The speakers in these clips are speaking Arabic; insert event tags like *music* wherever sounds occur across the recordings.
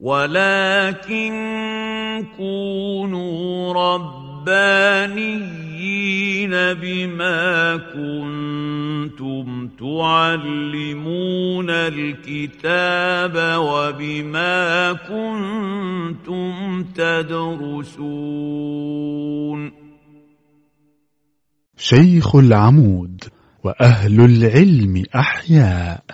ولكن كونوا ربانيين بما كنتم تعلمون الكتاب وبما كنتم تدرسون شيخ العمود وأهل العلم أحياء.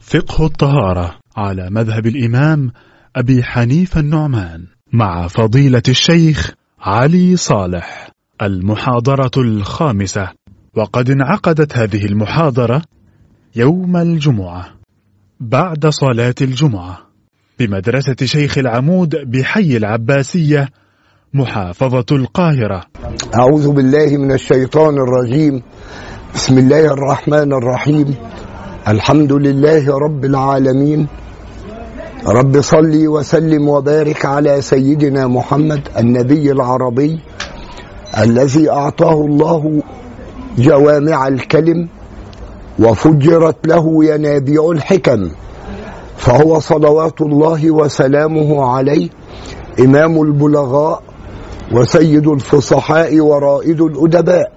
فقه الطهارة على مذهب الإمام أبي حنيفة النعمان مع فضيلة الشيخ علي صالح المحاضرة الخامسة. وقد انعقدت هذه المحاضرة يوم الجمعة بعد صلاة الجمعة بمدرسة شيخ العمود بحي العباسية محافظة القاهرة. أعوذ بالله من الشيطان الرجيم. بسم الله الرحمن الرحيم. الحمد لله رب العالمين. رب صل وسلم وبارك على سيدنا محمد النبي العربي الذي أعطاه الله جوامع الكلم وفجرت له ينابيع الحكم فهو صلوات الله وسلامه عليه إمام البلغاء وسيد الفصحاء ورائد الأدباء.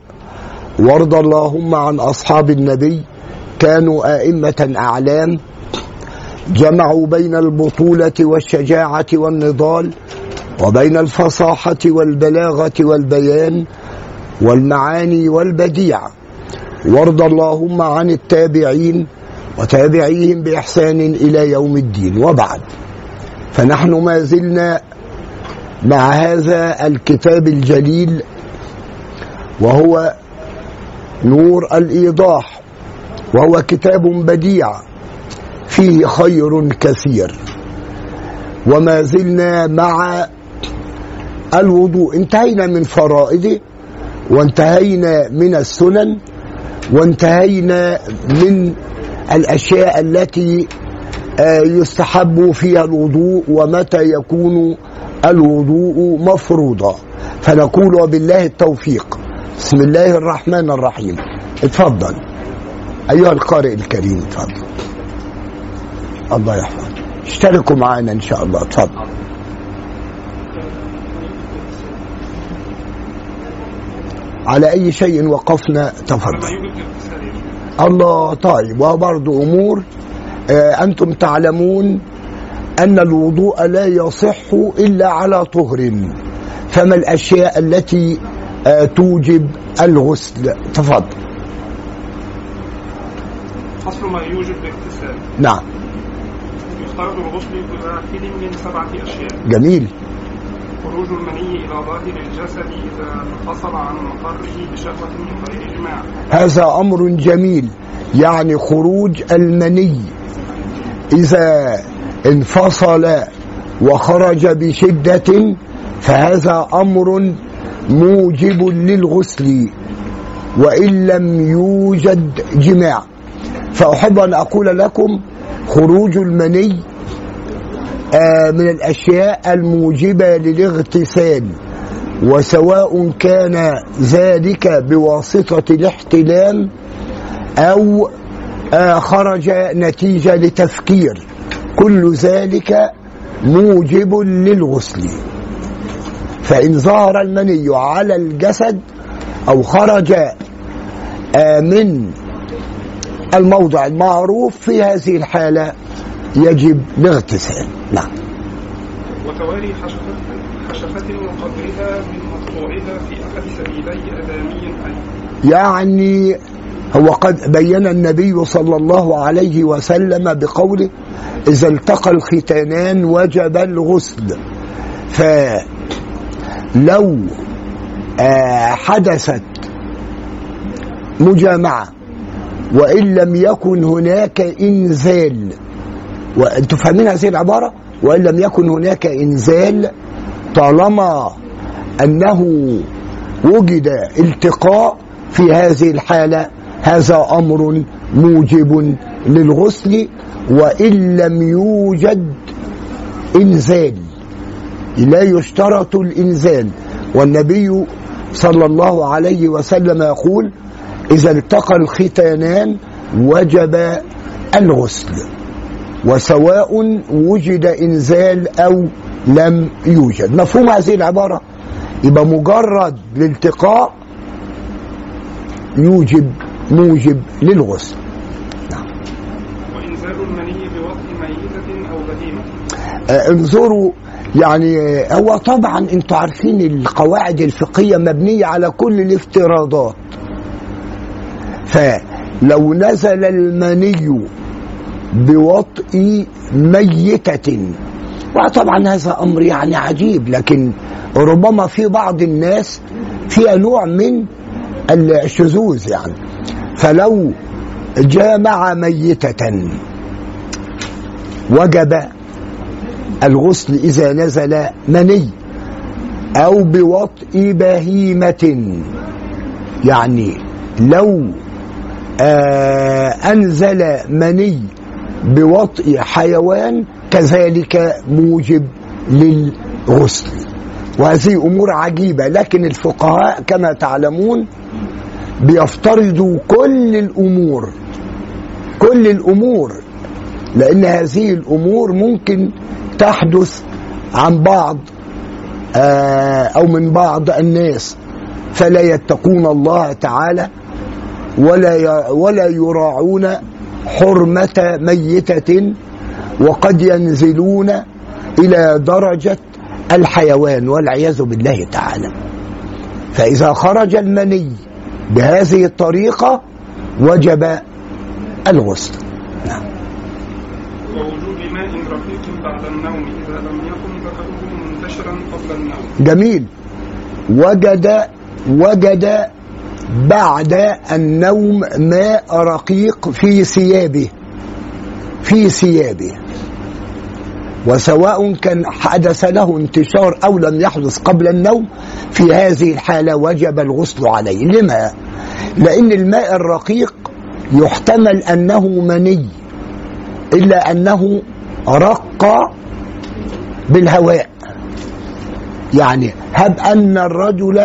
وارض اللهم عن أصحاب النبي كانوا آئمة أعلام جمعوا بين البطولة والشجاعة والنضال وبين الفصاحة والبلاغة والبيان والمعاني والبديع. وارض اللهم عن التابعين وتابعيهم بإحسان إلى يوم الدين. وبعد فنحن ما زلنا مع هذا الكتاب الجليل وهو نور الإيضاح وهو كتاب بديع. فيه خير كثير. وما زلنا مع الوضوء. انتهينا من فرائضه وانتهينا من السنن وانتهينا من الأشياء التي يستحب فيها الوضوء ومتى يكون الوضوء مفروضا. فنقول وبالله التوفيق. بسم الله الرحمن الرحيم. اتفضل. أيها القارئ الكريم اتفضل. الله يحفظك. اشتركوا معنا إن شاء الله. اتفضل على أي شيء وقفنا؟ تفضل. الله طيب. وبرضه أمور. آه أنتم تعلمون أن الوضوء لا يصح إلا على طهر. فما الأشياء التي آه توجب الغسل؟ تفضل. فصل ما يوجب الاغتسال نعم. يفترض الغسل بواحد من سبعة أشياء. جميل. خروج المني إلى ظاهر الجسد إذا انفصل عن مقره بشهوة من غير جماع هذا أمر جميل يعني خروج المني. إذا انفصل وخرج بشدة فهذا أمر موجب للغسل وإن لم يوجد جماع. فأحب أن أقول لكم خروج المني آه من الأشياء الموجبة للاغتسال وسواء كان ذلك بواسطة الاحتلام أو آه خرج نتيجة لتفكير. كل ذلك موجب للغسل. فإن ظهر المني على الجسد أو خرج آه من الموضع المعروف في هذه الحالة يجب الاغتسال. نعم. وتواري حشفة وقدرها من مقطوعها في أحد سبيلي أي. يعني هو قد بين النبي صلى الله عليه وسلم بقوله إذا التقى الختانان وجب الغسل فلو آه حدثت مجامعة وإن لم يكن هناك إنزال. وأنتم فاهمين هذه العبارة؟ وإن لم يكن هناك إنزال طالما أنه وجد التقاء في هذه الحالة هذا أمر موجب للغسل. وإن لم يوجد إنزال لا يشترط الإنزال. والنبي صلى الله عليه وسلم يقول إذا التقى الختانان وجب الغسل وسواء وجد إنزال أو لم يوجد. مفهوم هذه العبارة؟ يبقى مجرد الالتقاء يوجب موجب للغسل. وإنزال المني ميتة أو آه، انظروا يعني آه، هو طبعا أنتوا عارفين القواعد الفقهية مبنية على كل الافتراضات. فلو نزل المني بوطء ميتة. وطبعا هذا أمر يعني عجيب لكن ربما في بعض الناس فيها نوع من الشذوذ يعني. فلو جامع ميتة وجب الغسل إذا نزل مني أو بوطء بهيمة. يعني لو أنزل مني بوطء حيوان كذلك موجب للغسل. وهذه أمور عجيبة لكن الفقهاء كما تعلمون بيفترضوا كل الأمور كل الأمور لأن هذه الأمور ممكن تحدث عن بعض آه، أو من بعض الناس. فلا يتقون الله تعالى ولا ولا يراعون حرمة ميتة وقد ينزلون إلى درجة الحيوان والعياذ بالله تعالى. فإذا خرج المني بهذه الطريقة وجب الغسل. ووجود ماء رقيق بعد النوم إذا لم يكن ذكره منتشرا قبل النوم. جميل. وجد وجد بعد النوم ماء رقيق في ثيابه. في ثيابه. وسواء كان حدث له انتشار أو لم يحدث قبل النوم في هذه الحالة وجب الغسل عليه. لما؟ لأن الماء الرقيق يحتمل أنه مني إلا أنه رق بالهواء. يعني هب أن الرجل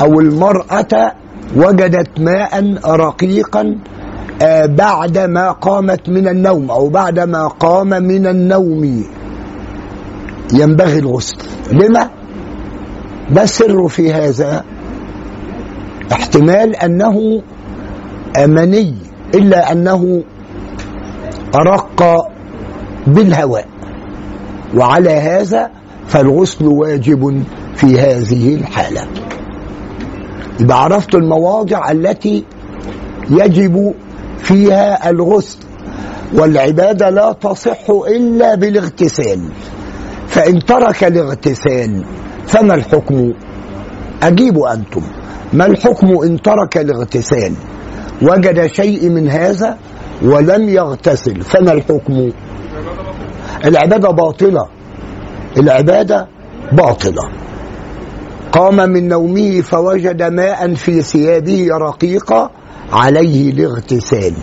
أو المرأة وجدت ماء رقيقا آه، بعدما قامت من النوم أو بعدما قام من النوم ينبغي الغسل لما؟ ما السر في هذا؟ احتمال أنه مني إلا أنه رق بالهواء وعلى هذا فالغسل واجب في هذه الحالة يبقى عرفت المواضع التي يجب فيها الغسل والعبادة لا تصح إلا بالاغتسال فإن ترك الاغتسال فما الحكم؟ أجيبوا أنتم ما الحكم إن ترك الاغتسال؟ وجد شيء من هذا ولم يغتسل فما الحكم؟ العبادة باطلة العبادة باطلة. قام من نومه فوجد ماء في ثيابه رقيقة عليه الاغتسال.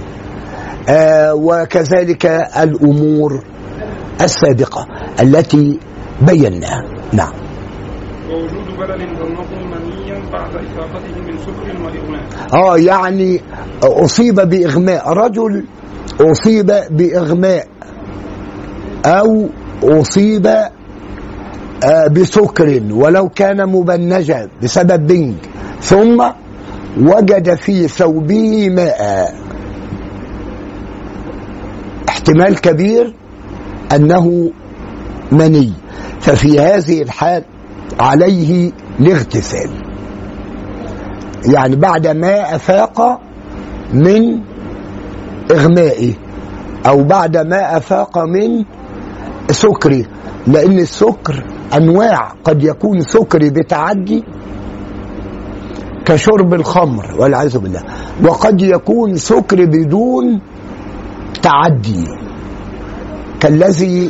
آه وكذلك الأمور السابقة التي بيناها. نعم. ووجود بلل ظنه منيا بعد إفاقته من سكر وإغماء. آه يعني أصيب بإغماء. رجل أصيب بإغماء أو أصيب آه، بسكر ولو كان مبنجا بسبب بنج. ثم وجد في ثوبه ماء. احتمال كبير أنه مني. ففي هذه الحال عليه الاغتسال. يعني بعد ما أفاق من إغمائه أو بعد ما أفاق من سكري لأن السكر أنواع قد يكون سكري بتعدي كشرب الخمر والعياذ بالله. وقد يكون سكر بدون تعدي كالذي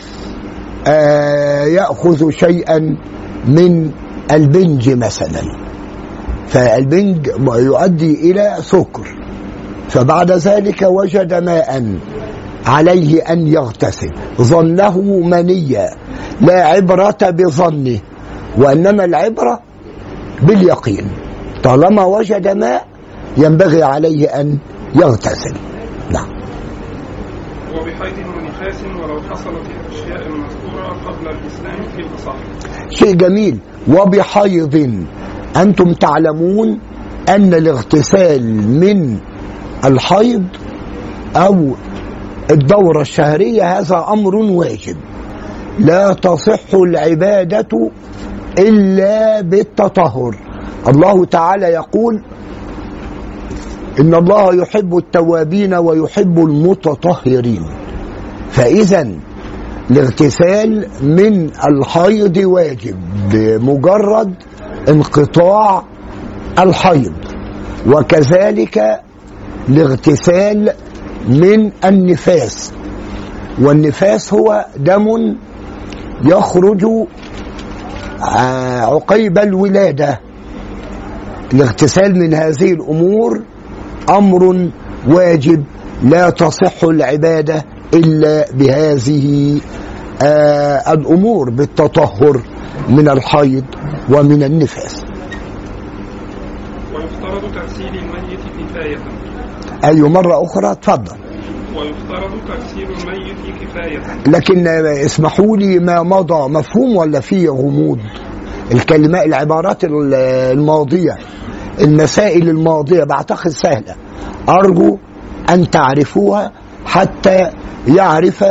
آه يأخذ شيئا من البنج مثلا. فالبنج يؤدي إلى سكر. فبعد ذلك وجد ماء عليه أن يغتسل. ظنه منيا. لا عبرة بظنه وإنما العبرة باليقين. طالما وجد ماء ينبغي عليه أن يغتسل. نعم. وبحيض ونفاس ولو حصلت الأشياء المذكورة قبل الإسلام في الأصح شيء جميل. وبحيض أنتم تعلمون أن الاغتسال من الحيض أو الدورة الشهرية هذا أمر واجب. لا تصح العبادة إلا بالتطهر. الله تعالى يقول إن الله يحب التوابين ويحب المتطهرين. فإذا الاغتسال من الحيض واجب بمجرد انقطاع الحيض. وكذلك الاغتسال من النفاس. والنفاس هو دم يخرج عقيب الولادة. الاغتسال من هذه الأمور أمر واجب لا تصح العبادة إلا بهذه آه الأمور بالتطهر من الحيض ومن النفاس. ويفترض تغسيل الميت كفاية. أي مرة أخرى؟ تفضل. ويفترض تغسيل الميت كفاية. لكن اسمحوا لي ما مضى مفهوم ولا فيه غموض؟ الكلمات العبارات ال- الماضية المسائل الماضية بعتقد سهلة. أرجو أن تعرفوها حتى يعرف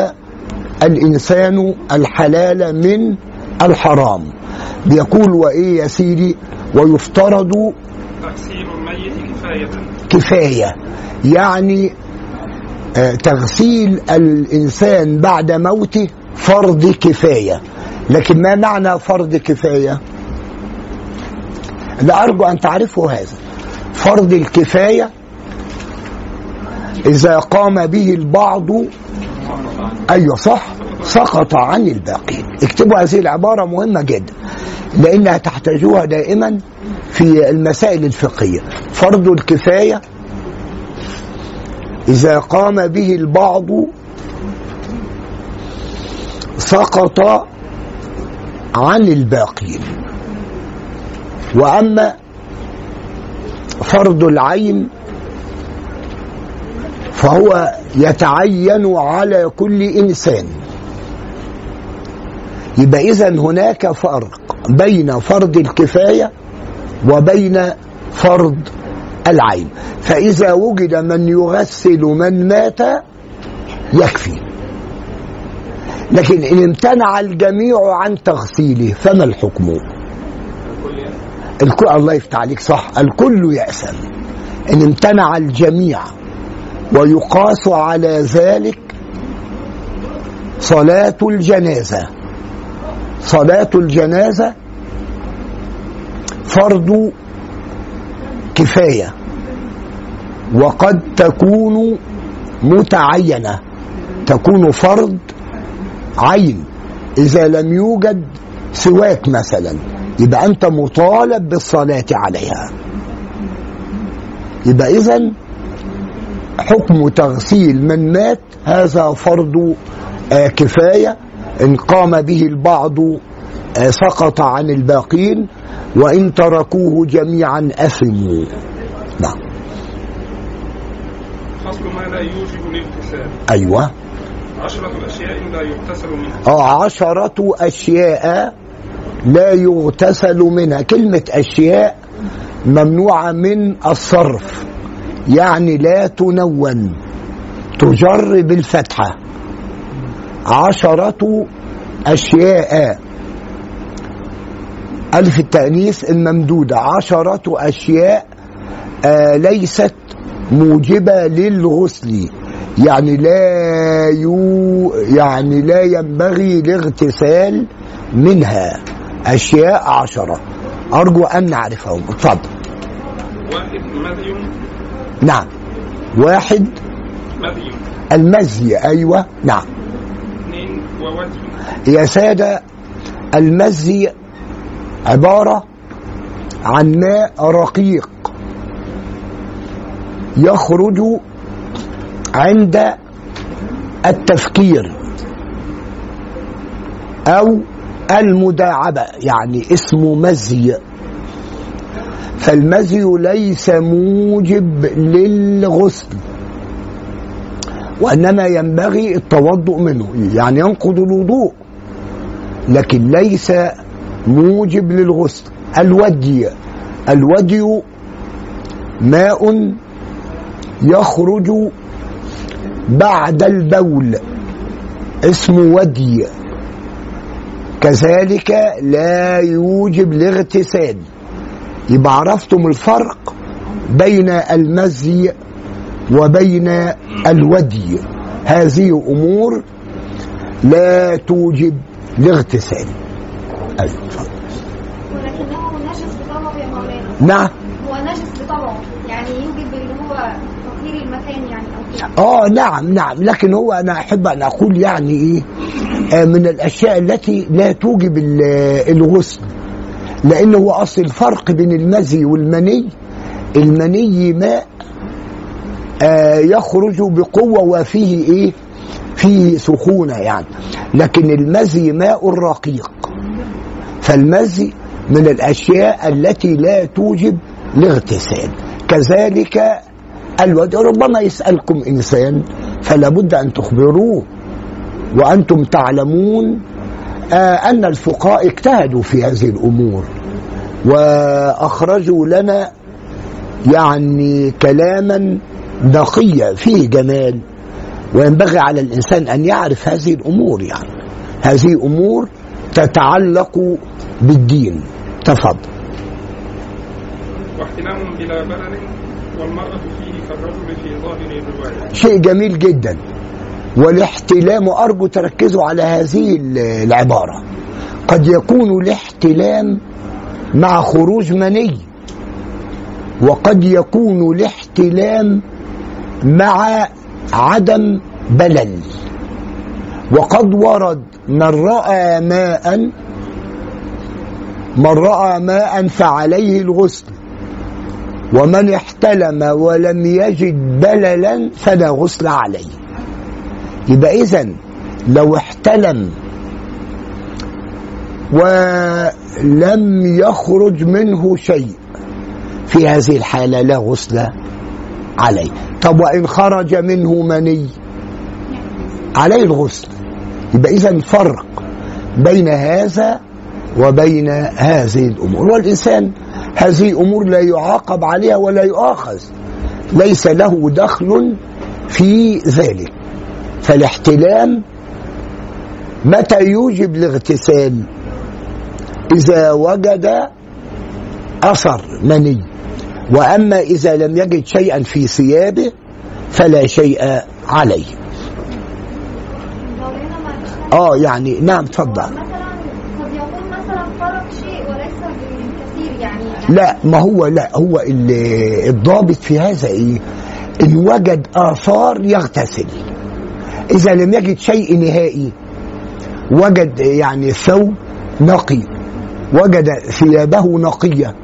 الإنسان الحلال من الحرام. بيقول وإيه يا سيدي؟ ويفترض تغسيل الميت كفاية. كفاية. يعني تغسيل الإنسان بعد موته فرض كفاية. لكن ما معنى فرض كفاية؟ لا أرجو أن تعرفوا هذا. فرض الكفاية إذا قام به البعض أيوه صح سقط عن الباقين. اكتبوا هذه العبارة مهمة جدا لأنها تحتاجوها دائما في المسائل الفقهية. فرض الكفاية إذا قام به البعض سقط عن الباقين. وأما فرض العين فهو يتعين على كل إنسان. يبقى إذا هناك فرق بين فرض الكفاية وبين فرض العين. فإذا وجد من يغسل من مات يكفي. لكن إن امتنع الجميع عن تغسيله فما الحكم؟ الكل الله يفتح عليك صح. الكل يأسم إن امتنع الجميع ويقاس على ذلك صلاة الجنازة. صلاة الجنازة فرض كفاية. وقد تكون متعينة. تكون فرض عين. إذا لم يوجد سواك مثلا يبقى أنت مطالب بالصلاة عليها. يبقى إذا حكم تغسيل من مات هذا فرض آه، كفاية. إن قام به البعض آه، سقط عن الباقين. وإن تركوه جميعا أثموا. نعم. فصل ما لا يوجب الاغتسال أيوة. عشرة أشياء لا يغتسل منها. آه، عشرة أشياء لا يغتسل منها. كلمة أشياء ممنوعة من الصرف. يعني لا تنون. تجر بالفتحة عشرة أشياء. ألف التأنيث الممدودة. عشرة أشياء آه ليست موجبة للغسل. يعني لا يو يعني لا ينبغي الاغتسال منها. أشياء عشرة. أرجو أن نعرفهم. اتفضل. واحد مذي. نعم. واحد مذي. المزي أيوة. نعم. اثنين ووجه. يا سادة المزي عبارة عن ماء رقيق. يخرج عند التفكير أو المداعبة يعني اسمه مزي. فالمزي ليس موجب للغسل وإنما ينبغي التوضؤ منه يعني ينقض الوضوء لكن ليس موجب للغسل. الودي الودي ماء يخرج بعد البول. اسمه ودي. كذلك لا يوجب الاغتسال. يبقى عرفتم الفرق بين المزي وبين الودي. هذه أمور لا توجب الاغتسال. أيوة، اتفضل. ولكنه نجس بطبعه يا مولانا. نعم. هو نجس بطبعه. يعني يوجب اللي هو تطهير المكان يعني أو آه نعم نعم. لكن هو أنا أحب أن أقول يعني إيه آه من الأشياء التي لا توجب ال- الغسل. لأن هو أصل الفرق بين المزي والمني. المني ماء آه يخرج بقوة وفيه إيه فيه سخونة يعني. لكن المزي ماء رقيق. فالمزي من الأشياء التي لا توجب الاغتسال. كذلك الود ربما يسألكم إنسان فلا بد أن تخبروه وأنتم تعلمون آه أن الفقهاء اجتهدوا في هذه الأمور وأخرجوا لنا يعني كلاما نقيا فيه جمال وينبغي على الإنسان أن يعرف هذه الأمور يعني. هذه أمور تتعلق بالدين. تفضل. واحتلام بلا بلل. والمرأة فيه كالرجل في ظاهر الرواية شيء جميل جدا. والاحتلام أرجو تركزوا على هذه العبارة. قد يكون الاحتلام مع خروج مني وقد يكون الاحتلام مع عدم بلل. وقد ورد من رأى ماء من رأى ماء فعليه الغسل. ومن احتلم ولم يجد بللا فلا غسل عليه. يبقى اذا لو احتلم ولم يخرج منه شيء في هذه الحالة لا غسل عليه. طب وإن خرج منه مني؟ عليه الغسل. يبقى إذا فرق بين هذا وبين هذه الأمور. والإنسان هذه أمور لا يعاقب عليها ولا يؤاخذ. ليس له دخل في ذلك. فالاحتلام متى يوجب الاغتسال؟ إذا وجد أثر مني. وأما إذا لم يجد شيئا في ثيابه فلا شيء عليه. آه يعني نعم تفضل مثلا قد يكون مثلا فرق شيء وليس بالكثير يعني لا ما هو لا هو ال- الضابط في هذا إيه؟ إن وجد آثار يغتسل. إذا لم يجد شيء نهائي وجد يعني ثوب نقي وجد ثيابه نقية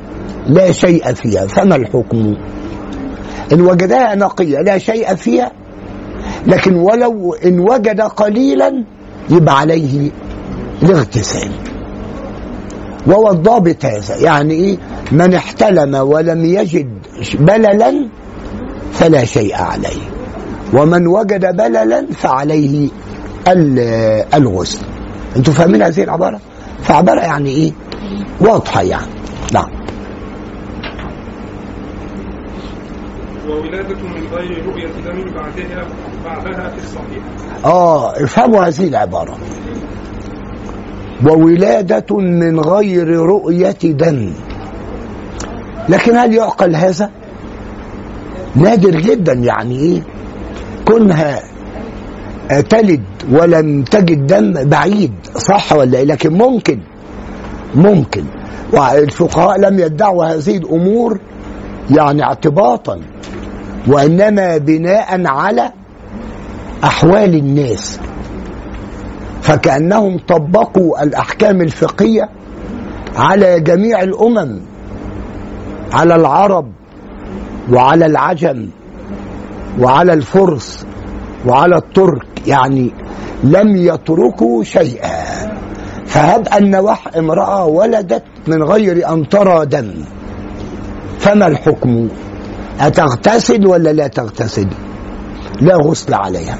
لا شيء فيها فما الحكم؟ إن وجدها نقية لا شيء فيها لكن ولو إن وجد قليلا يبقى عليه الاغتسال. وهو الضابط هذا. يعني إيه؟ من احتلم ولم يجد بللا فلا شيء عليه. ومن وجد بللا فعليه ال- الغسل. أنتوا فاهمين هذه العبارة؟ فعبارة يعني إيه؟ واضحة يعني. نعم. وولادة من غير رؤية دم بعدها بعدها في الصحيح. آه افهموا هذه العبارة. وولادة من غير رؤية دم لكن هل يعقل هذا؟ نادر جدا يعني إيه؟ كونها تلد ولم تجد دم بعيد صح ولا إيه؟ لكن ممكن ممكن والفقهاء لم يدعوا هذه الأمور يعني اعتباطا وإنما بناء على أحوال الناس فكأنهم طبقوا الأحكام الفقهية على جميع الأمم على العرب وعلى العجم وعلى الفرس وعلى الترك يعني لم يتركوا شيئا. فهب أن وح امرأة ولدت من غير أن ترى دم. فما الحكم؟ أتغتسل ولا لا تغتسل؟ لا غسل عليها.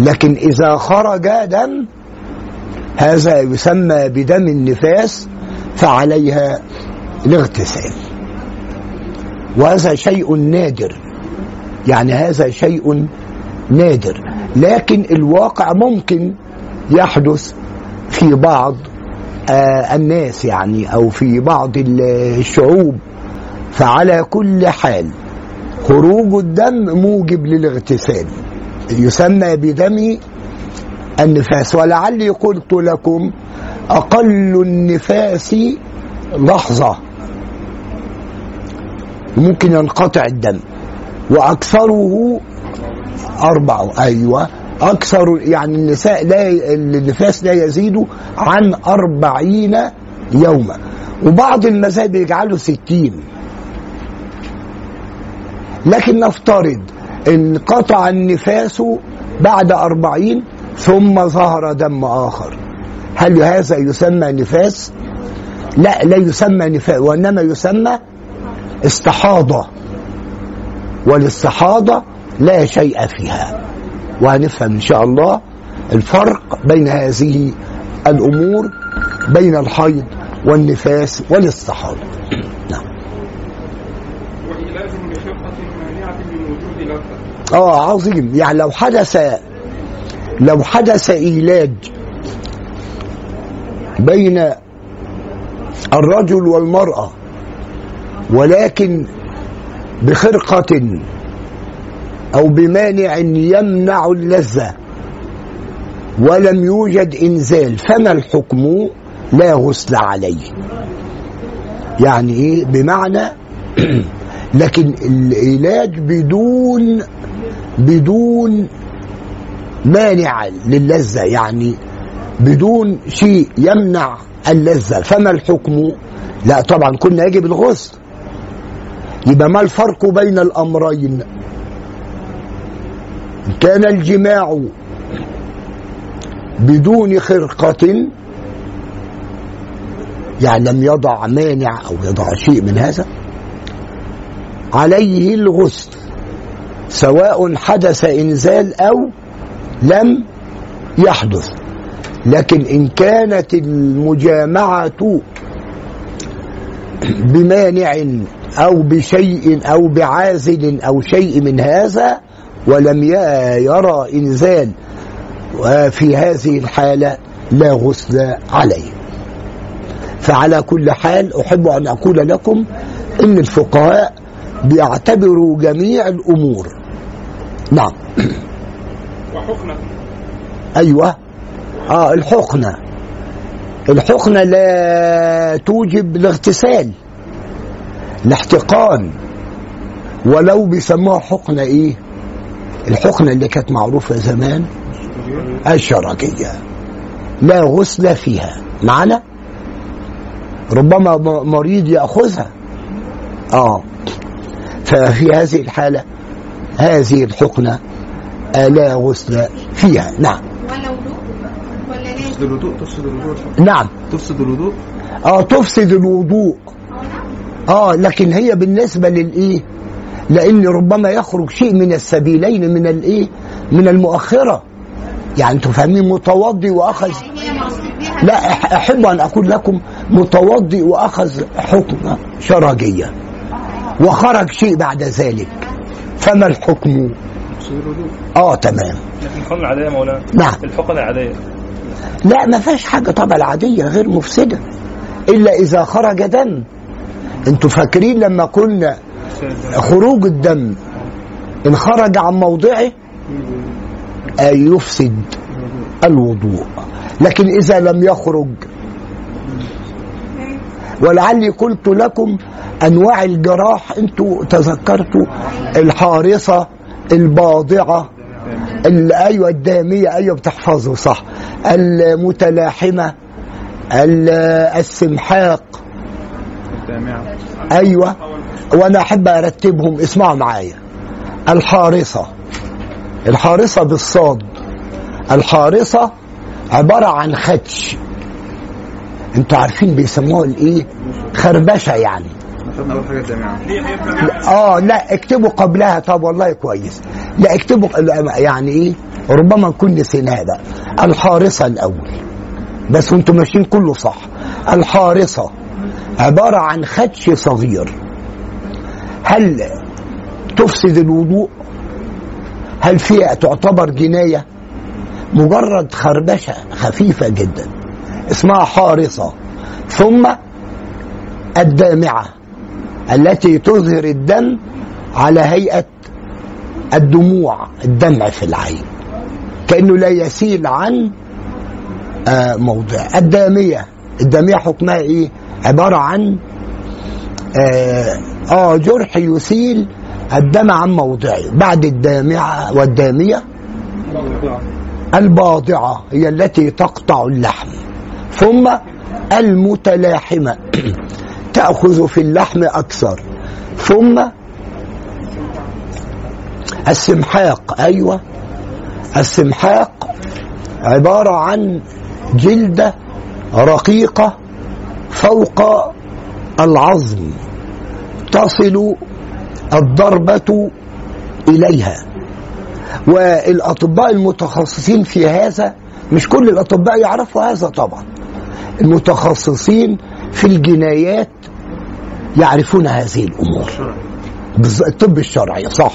لكن إذا خرج دم هذا يسمى بدم النفاس فعليها الاغتسال. وهذا شيء نادر. يعني هذا شيء نادر. لكن الواقع ممكن يحدث في بعض آه الناس يعني أو في بعض الشعوب. فعلى كل حال خروج الدم موجب للاغتسال. يسمى بدم النفاس ولعلي قلت لكم أقل النفاس لحظة. ممكن ينقطع الدم وأكثره أربع أيوه. أكثر يعني النساء لا النفاس لا يزيد عن أربعين يوما. وبعض المذاهب يجعله ستين. لكن نفترض ان قطع النفاس بعد أربعين ثم ظهر دم آخر. هل هذا يسمى نفاس؟ لا لا يسمى نفاس وإنما يسمى استحاضة. والاستحاضة لا شيء فيها. وهنفهم إن شاء الله الفرق بين هذه الأمور بين الحيض والنفاس والاستحاضة نعم وعلاج بخفة مانعة من وجود لذة آه عظيم. يعني لو حدث لو حدث إيلاج بين الرجل والمرأة ولكن بخرقة أو بمانع يمنع اللذة ولم يوجد إنزال فما الحكم؟ لا غسل عليه. يعني إيه؟ بمعنى *clears throat* لكن العلاج بدون بدون مانع للذة يعني بدون شيء يمنع اللذة. فما الحكم؟ لا طبعا كنا يجب الغسل. يبقى ما الفرق بين الأمرين؟ كان الجماع بدون خرقة يعني لم يضع مانع أو يضع شيء من هذا؟ عليه الغسل سواء حدث إنزال أو لم يحدث. لكن إن كانت المجامعة بمانع أو بشيء أو بعازل أو شيء من هذا ولم يرى إنزال في هذه الحالة لا غسل عليه. فعلى كل حال أحب أن أقول لكم إن الفقهاء بيعتبروا جميع الأمور. نعم. وحقنة. أيوة. آه الحقنة. الحقنة لا توجب الاغتسال الاحتقان ولو بيسموها حقنة إيه؟ الحقنة اللي كانت معروفة زمان الشرجية لا غسل فيها. معنا؟ ربما مريض يأخذها. آه. ففي هذه الحالة هذه الحقنة لا غسل فيها. نعم. تفسد الوضوء تفسد الوضوء. نعم. تفسد الوضوء آه تفسد الوضوء. آه لكن هي بالنسبة للإيه؟ لأن ربما يخرج شيء من السبيلين من الإيه؟ من المؤخرة. يعني أنتوا فاهمين متوضي وأخذ. لا أحب أن أقول لكم متوضي وأخذ حكم شرجيه وخرج شيء بعد ذلك. فما الحكم؟ آه تمام. لكن العادية مولانا؟ نعم. الحقن العادية. لا ما فيش حاجة. طبعا العادية غير مفسدة. إلا إذا خرج دم. أنتوا فاكرين لما قلنا خروج الدم؟ إن خرج عن موضعه آه، يفسد الوضوء. لكن إذا لم يخرج ولعلي قلت لكم أنواع الجراح أنتوا تذكرتوا الحارصة الباضعة ال- أيوه الدامية أيوه بتحفظه صح. المتلاحمة ال- السمحاق. أيوه وأنا أحب أرتبهم اسمعوا معايا. الحارصه الحارصه بالصاد. الحارصه عبارة عن خدش. أنتوا عارفين بيسموها الايه؟ خربشة يعني. آه لا اكتبوا قبلها. طب والله كويس. لا اكتبوا يعني إيه؟ ربما نكون نسيناها بقى الحارصة الأول. بس وأنتم ماشيين كله صح. الحارصة عبارة عن خدش صغير. هل تفسد الوضوء؟ هل فيها تعتبر جناية؟ مجرد خربشة خفيفة جدا. اسمها حارصة ثم الدامعة التي تظهر الدم على هيئة الدموع الدمع في العين. كأنه لا يسيل عن آه، موضع. الدامية الدامية حكمها إيه؟ عبارة عن آه, آه جرح يسيل الدم عن موضعه. بعد الدامعة والدامية الباضعة هي التي تقطع اللحم. ثم المتلاحمة. *clears throat* تأخذ في اللحم أكثر. ثم السمحاق. أيوة. السمحاق عبارة عن جلدة رقيقة فوق العظم. تصل الضربة إليها. والأطباء المتخصصين في هذا مش كل الأطباء يعرفوا هذا طبعا. المتخصصين في الجنايات يعرفون هذه الأمور. الطب الشرعي صح.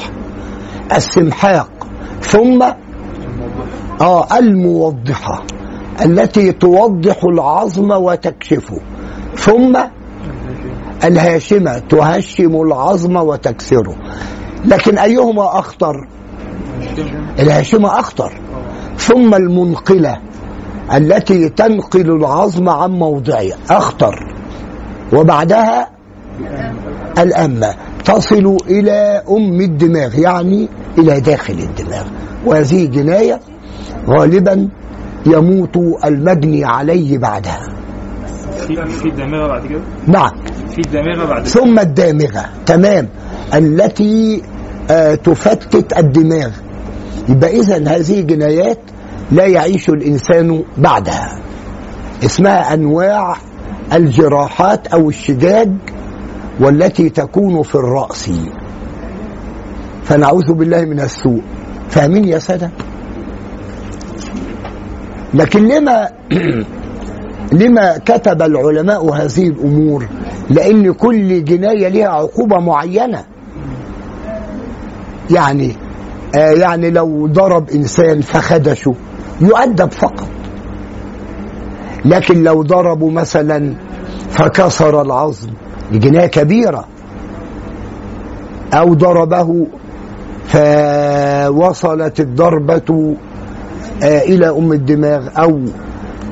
السمحاق ثم آه الموضحة التي توضح العظم وتكشفه. ثم الهاشمة تهشم العظم وتكسره. لكن أيهما أخطر؟ الهاشمة أخطر. ثم المنقلة التي تنقل العظم عن موضعه أخطر. وبعدها الأمة. تصل إلى أم الدماغ يعني إلى داخل الدماغ. وهذه جناية غالبا يموت المجني عليه بعدها. في في بعد كده؟ نعم. في الدماغه بعد كده. ثم الدامغة تمام. التي آه تفتت الدماغ. يبقى إذا هذه جنايات لا يعيش الإنسان بعدها. اسمها أنواع الجراحات أو الشجاج والتي تكون في الرأس. فنعوذ بالله من السوء. فاهمين يا سادة؟ لكن لما *clears throat* لما كتب العلماء هذه الأمور لأن كل جناية لها عقوبة معينة. يعني آه يعني لو ضرب إنسان فخدشه يؤدب فقط. لكن لو ضربه مثلا فكسر العظم دي جناية كبيرة أو ضربه فوصلت الضربة آه إلى أم الدماغ أو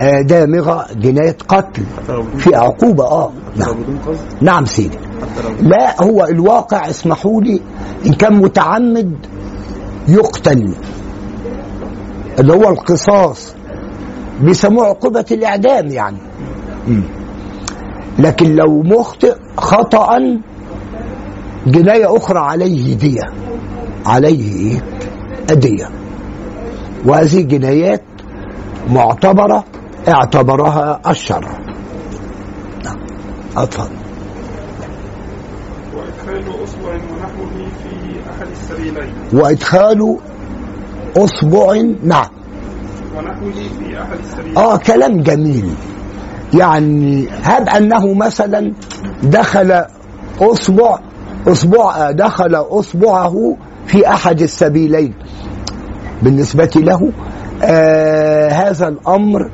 آه دامغة جناية قتل في عقوبة. آه نعم. نعم سيدي. لا هو الواقع اسمحوا لي إن كان متعمد يقتل. اللي هو القصاص بيسموه عقوبة الإعدام يعني. لكن لو مخطئ خطأ جناية أخرى عليه دية. عليه إيه؟ أدية. وهذه جنايات معتبرة اعتبرها الشرع نعم. أتفضل. وإدخال أصبع ونحوه في أحد السبيلين. وإدخال اصبع نعم. ونحوه في أحد السبيلين آه كلام جميل. يعني هب أنه مثلا دخل اصبع اصبع دخل اصبعه في أحد السبيلين؟ بالنسبة له آه هذا الأمر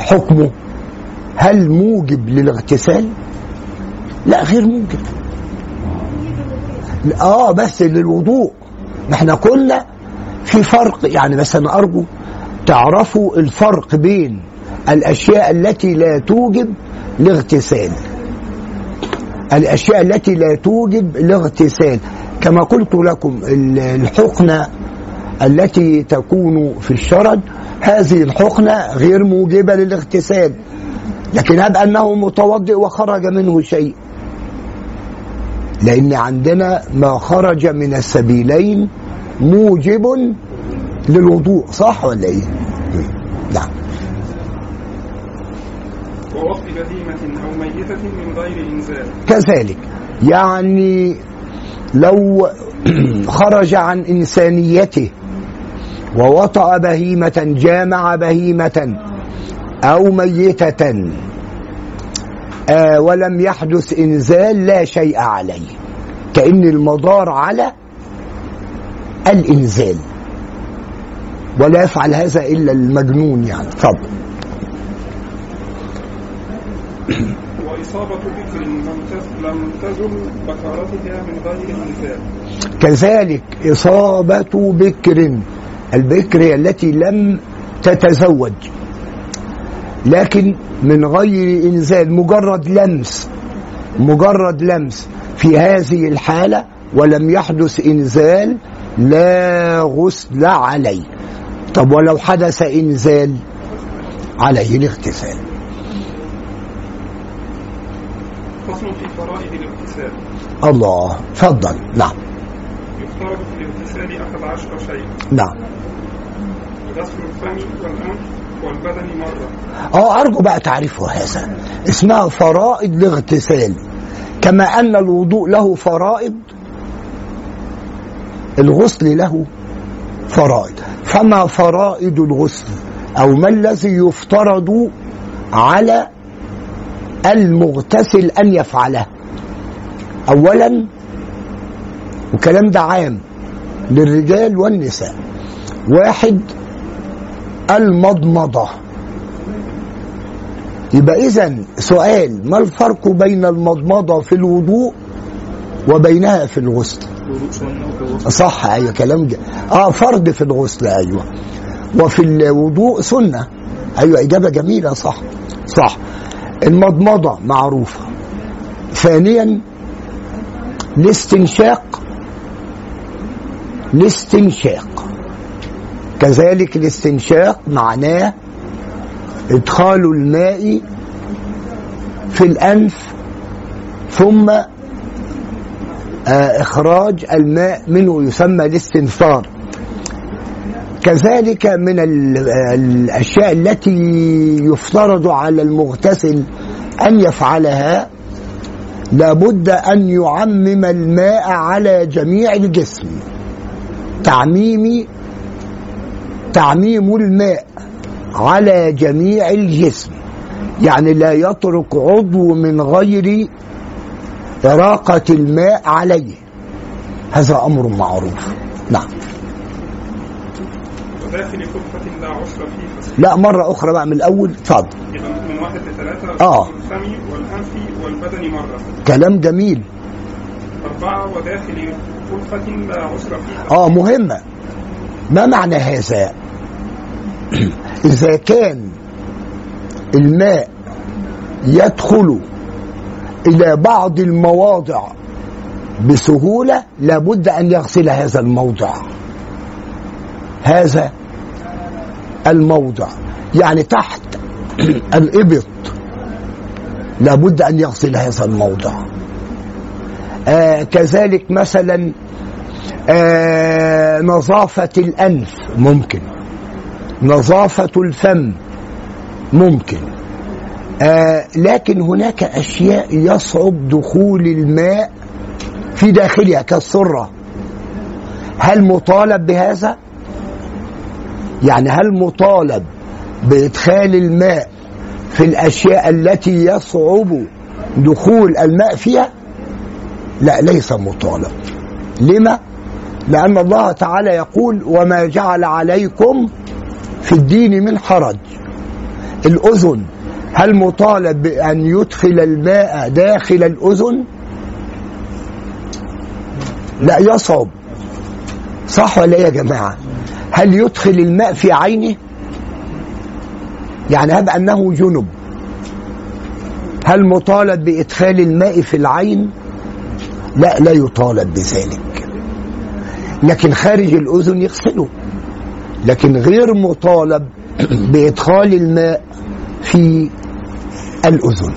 حكمه. هل موجب للاغتسال؟ لا غير موجب. آه بس للوضوء. ما إحنا قلنا في فرق يعني بس أنا أرجو تعرفوا الفرق بين الأشياء التي لا توجب الاغتسال الأشياء التي لا توجب الاغتسال كما قلت لكم ال- الحقنة التي تكون في الشرج هذه الحقنة غير موجبة للاغتسال. لكن هب أنه متوضئ وخرج منه شيء. لأن عندنا ما خرج من السبيلين موجب للوضوء صح ولا إيه؟ نعم. ووصف بهيمة أو ميتة من غير إنزال. كذلك. يعني لو *clears throat* خرج عن إنسانيته ووطأ بهيمة جامع بهيمة أو ميتة آه ولم يحدث إنزال لا شيء عليه. كأن المدار على الإنزال. ولا يفعل هذا إلا المجنون يعني. تفضل وإصابة بكر لم تز- لم تزل بكارتها من غير إنزال. كذلك إصابة بكر. البكر هي التي لم تتزوج. لكن من غير إنزال مجرد لمس. مجرد لمس في هذه الحالة ولم يحدث إنزال لا غسل عليه. طب ولو حدث إنزال؟ عليه الاغتسال. فصل في فرائض الاغتسال. الله تفضل. نعم. يفترض في الاغتسال أحد عشر شيء. نعم. غسل الفم والأنف والبدن مرة. آه أرجو بقى تعريفه هذا. اسمها فرائض الاغتسال. كما أن الوضوء له فرائض الغسل له فرائض. فما فرائض الغسل؟ أو ما الذي يفترض على المغتسل أن يفعله؟ اولا والكلام ده عام للرجال والنساء. واحد المضمضة. يبقى اذا سؤال ما الفرق بين المضمضة في الوضوء وبينها في الغسل؟ صح أيوه كلام ج... آه فرض في الغسل أيوه. وفي الوضوء سنة. أيوه إجابة جميلة صح. صح. المضمضة معروفة. ثانيا الاستنشاق. الاستنشاق. كذلك الاستنشاق معناه إدخال الماء في الأنف ثم إخراج الماء منه يسمى الاستنثار. كذلك من ال- الأشياء التي يفترض على المغتسل أن يفعلها لابد أن يعمم الماء على جميع الجسم. تعميم تعميم الماء على جميع الجسم. يعني لا يترك عضو من غير إراقة الماء عليه. هذا أمر معروف. نعم. لا فسيح لا مرة أخرى بقى من الأول اتفضل. من واحد لثلاثة آه. غسل الفم والأنف والبدن مرة كلام جميل. أربعة وداخل كفة لا عسر فيه آه مهمة ما معنى هذا؟ *clears throat* إذا كان الماء يدخل إلى بعض المواضع بسهولة لابد أن يغسل هذا الموضع. هذا الموضع. يعني تحت *clears throat* الإبط لابد أن يغسل هذا الموضع. آه كذلك مثلا آه نظافة الأنف ممكن. نظافة الفم ممكن. آه لكن هناك أشياء يصعب دخول الماء في داخلها كالسرة هل مطالب بهذا؟ يعني هل مطالب بإدخال الماء في الأشياء التي يصعب دخول الماء فيها؟ لا ليس مطالب لما؟ لأن الله تعالى يقول وما جعل عليكم في الدين من حرج الأذن هل مطالب بأن يدخل الماء داخل الأذن؟ لا يصعب صح ولا إيه يا جماعة؟ هل يدخل الماء في عينه؟ يعني هب أنه جنب هل مطالب بإدخال الماء في العين؟ لا لا يطالب بذلك لكن خارج الأذن يغسله لكن غير مطالب بإدخال الماء في الأذن.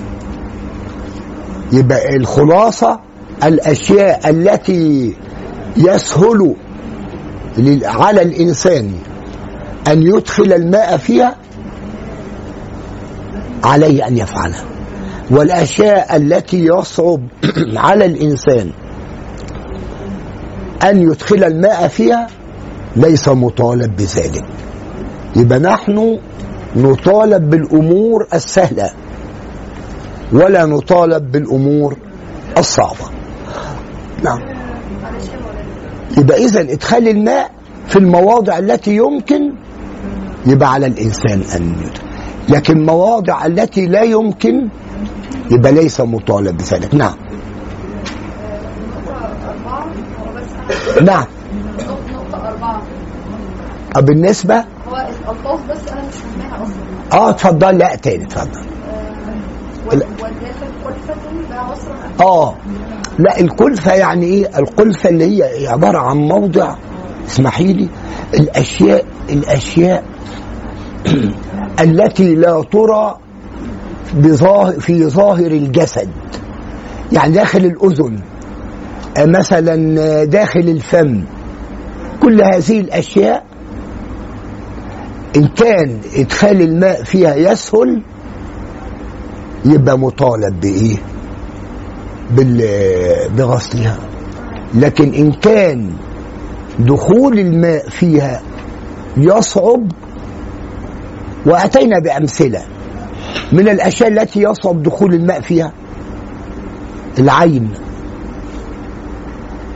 يبقى الخلاصة الأشياء التي يسهل على الإنسان أن يدخل الماء فيها عليه أن يفعلها والأشياء التي يصعب *clears throat* على الإنسان أن يدخل الماء فيها ليس مطالب بذلك. يبقى نحن نطالب بالأمور السهلة. ولا نطالب بالأمور الصعبة. نعم. يبقى إذا إدخال الماء في المواضع التي يمكن يبقى على الإنسان أن يدخل. لكن مواضع التي لا يمكن يبقى ليس مطالب بذلك. نعم. نعم. أربعة بالنسبة؟ هو بس أنا مش فاهماها أصلا. آه اتفضل. لا تاني اتفضل وال- والداخل كلفة ده عسر آه. لا الكلفة يعني إيه؟ الكلفة اللي هي عبارة عن موضع. اسمحي لي. الأشياء الأشياء *clears throat* التي لا ترى في ظاهر الجسد. يعني داخل الأذن. مثلا داخل الفم. كل هذه الأشياء إن كان إدخال الماء فيها يسهل يبقى مطالب بإيه؟ بغسلها. لكن إن كان دخول الماء فيها يصعب وأتينا بأمثلة من الأشياء التي يصعب دخول الماء فيها. العين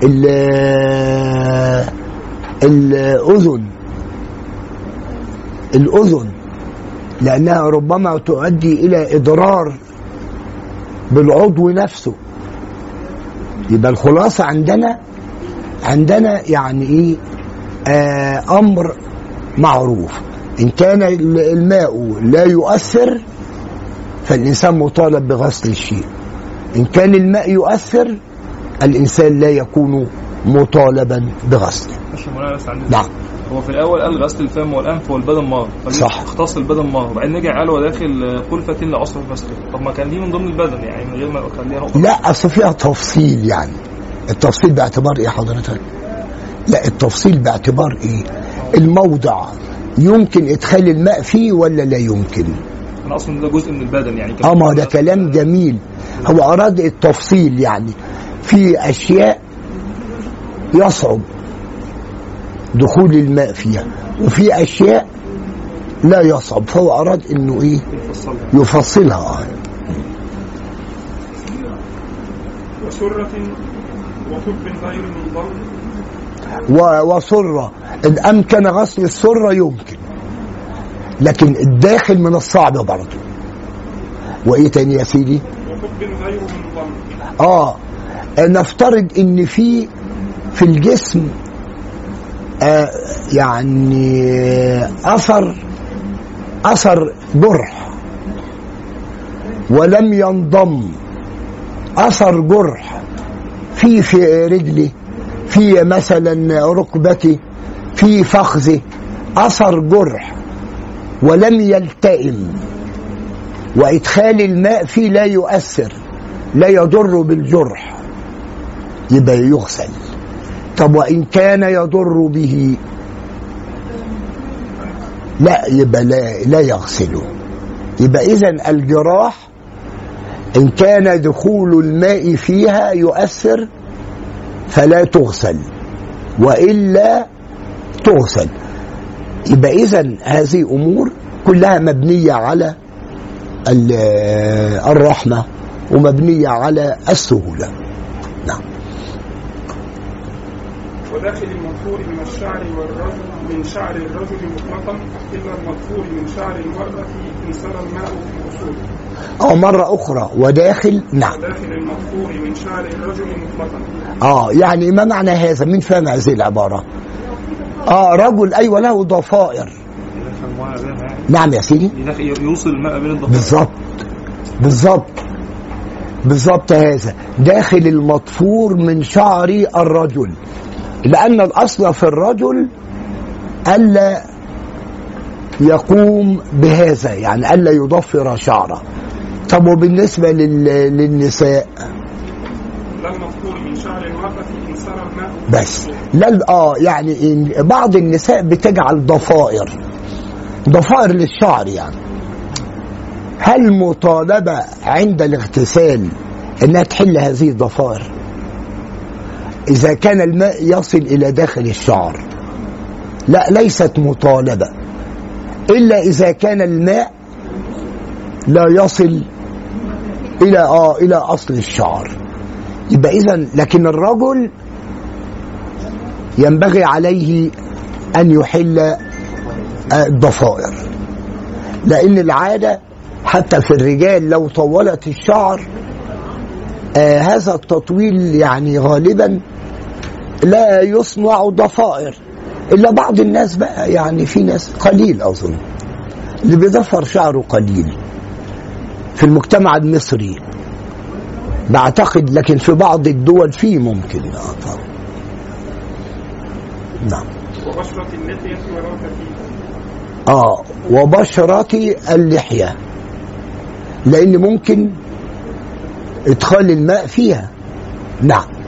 ال- الأذن الأذن لأنها ربما تؤدي إلى إضرار بالعضو نفسه. يبقى الخلاصة عندنا عندنا يعني إيه؟ آه أمر معروف. إن كان الماء لا يؤثر فالإنسان مطالب بغسل الشيء. إن كان الماء يؤثر الإنسان لا يكون مطالبا بغسله. نعم. هو في الأول قال غسل الفم والأنف والبدن مار صح. اختص البدن مار وبعدين رجع قال وداخل قلفة لعصر غسله طب ما كان دي من ضمن البدن يعني من غير ما يخليها نقطة. لا أصل فيها تفصيل يعني. التفصيل باعتبار إيه حضرتك؟ لا التفصيل باعتبار إيه؟ الموضع. يمكن إدخال الماء فيه ولا لا يمكن؟ أنا أصلا ده جزء من البدن يعني. آه ما ده كلام جميل. هو أراد التفصيل يعني. في أشياء يصعب. دخول الماء فيها وفي أشياء لا يصعب فهو أراد إنه إيه؟ يفصلها. وسرة وحب غير و- وسرة. إن أمكن غسل السرة يمكن لكن الداخل من الصعب برضه. وإيه تاني يا سيدي؟ وحب غير آه نفترض إن في في الجسم يعني أثر أثر جرح. ولم ينضم. أثر جرح. في في رجلي في مثلا ركبتي في فخذي. أثر جرح. ولم يلتئم. وإدخال الماء فيه لا يؤثر لا يضر بالجرح. يبقى يغسل. طب وإن كان يضر به. لا يبقى لا, لا يغسله يبقى إذا الجراح إن كان دخول الماء فيها يؤثر فلا تغسل. وإلا تغسل. يبقى إذا هذه أمور كلها مبنية على ال- الرحمة ومبنية على السهولة نعم وداخل المغفور من الشعر والرجل من شعر الرجل مطلقا إلا المغفور من شعر المرأة إن سرى الماء في أصوله آه مرة أخرى وداخل نعم. وداخل المغفور من شعر الرجل مطلقا. آه يعني ما معنى هذا؟ مين فاهم هذه العبارة؟ آه رجل أيوه له ضفائر. نعم يا سيدي. يوصل الماء بين الضفيرة بالظبط بالظبط بالظبط هذا. داخل المضفور من شعر الرجل. لأن الأصل في الرجل ألا يقوم بهذا يعني ألا يضفر شعره. طب وبالنسبة لل... للنساء؟ لا من شعر المرأة إن سرى الماء. بس. لا آه يعني بعض النساء بتجعل ضفائر. ضفائر للشعر يعني. هل مطالبة عند الاغتسال إنها تحل هذه الضفائر؟ إذا كان الماء يصل إلى داخل الشعر. لا ليست مطالبة. إلا إذا كان الماء لا يصل إلى آه إلى أصل الشعر. يبقى إذا لكن الرجل ينبغي عليه أن يحل آه، الضفائر. لأن العادة حتى في الرجال لو طولت الشعر آه هذا التطويل يعني غالبا لا يصنع ضفائر. إلا بعض الناس بقى يعني في ناس قليل أظن. اللي بيضفر شعره قليل. في المجتمع المصري. بعتقد لكن في بعض الدول فيه ممكن. طبعا. نعم. وبشرة اللحية آه وبشرة اللحية. لأن ممكن إدخال الماء فيها. نعم.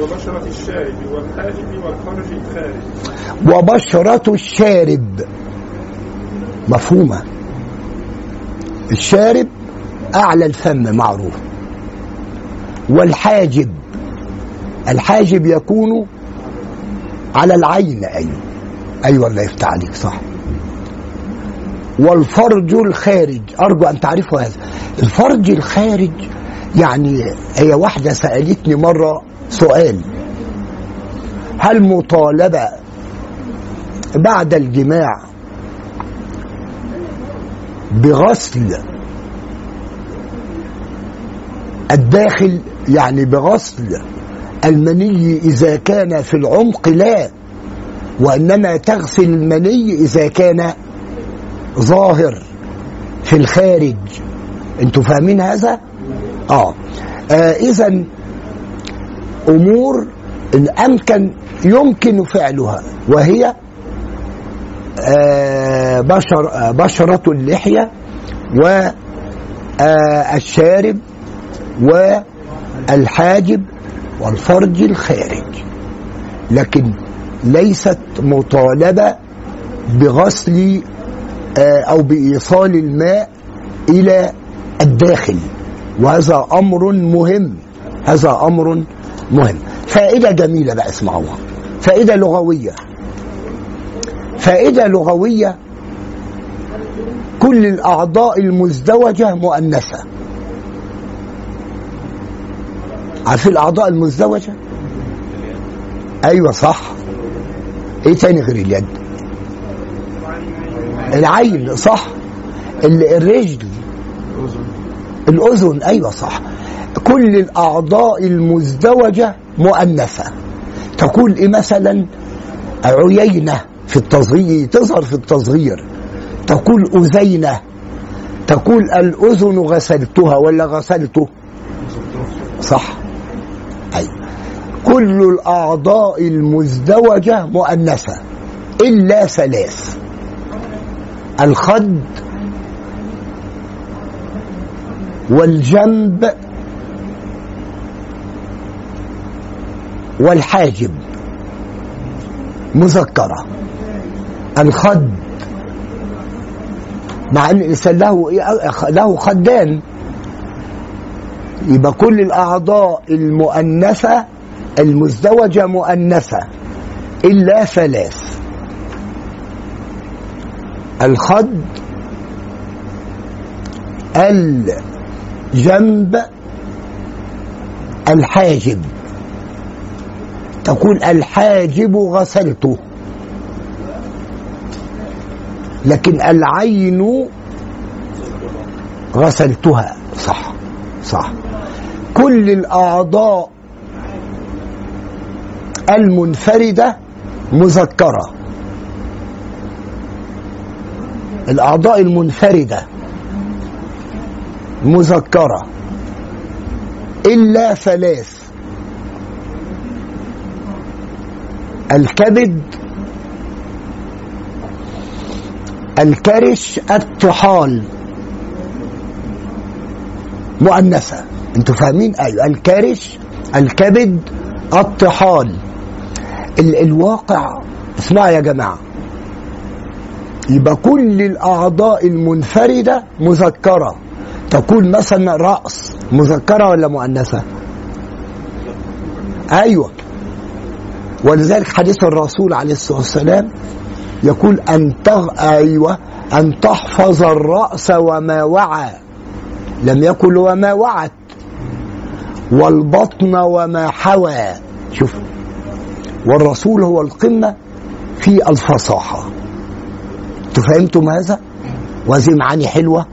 وبشرة الشارب والحاجب الخارج. وبشرة الشارب. مفهومة. الشارب أعلى الفم معروف. والحاجب. الحاجب يكون على العين أيوه أيوه الله يفتح عليك صح. والفرج الخارج. أرجو أن تعرفوا هذا. الفرج الخارج يعني هي واحدة سألتني مرة سؤال. هل مطالبة بعد الجماع بغسل الداخل؟ يعني بغسل المني إذا كان في العمق لا وإنما تغسل المني إذا كان ظاهر في الخارج. أنتوا فاهمين هذا؟ آه, آه إذا أمور إن أمكن يمكن فعلها وهي آه بشر آه بشرة اللحية والشارب والحاجب والفرج الخارج. لكن ليست مطالبة بغسل آه، أو بإيصال الماء إلى الداخل وهذا أمر مهم هذا أمر مهم. فائدة جميلة بقى اسمعوها فائدة لغوية. فائدة لغوية كل الأعضاء المزدوجة مؤنثة. عارفين الأعضاء المزدوجة؟ أيوة صح. إيه تاني غير اليد؟ العين صح. ال- الرجل. الأذن. أيوة صح. كل الأعضاء المزدوجة مؤنثة. تقول إيه مثلا؟ عيينة في التصغير تظهر في التصغير. تقول أذينة. تقول الأذن غسلتها ولا غسلته؟ صح. أي كل الأعضاء المزدوجة مؤنثة. إلا ثلاث. الخد والجنب والحاجب مذكرة الخد. مع إن الإنسان له؟ له خدان. يبقى كل الأعضاء المؤنثة المزدوجة مؤنثة إلا ثلاث. الخد الجنب الحاجب. تقول الحاجب غسلته. لكن العين غسلتها. صح صح. كل الأعضاء المنفردة مذكرة. الأعضاء المنفردة مذكرة. إلا ثلاث. الكبد الكرش الطحال. مؤنثة. أنتوا فاهمين؟ أيوه. الكرش الكبد الطحال. ال الواقع اسمعوا يا جماعة. يبقى كل الأعضاء المنفردة مذكرة. تقول مثلا رأس مذكرة ولا مؤنثة؟ أيوه. ولذلك حديث الرسول عليه الصلاة والسلام يقول أن تغ... أيوه أن تحفظ الرأس وما وعى. لم يقل وما وعت. والبطن وما حوى. شوف والرسول هو القمة في الفصاحة. تفهمتم هذا؟ وهذه معاني حلوة.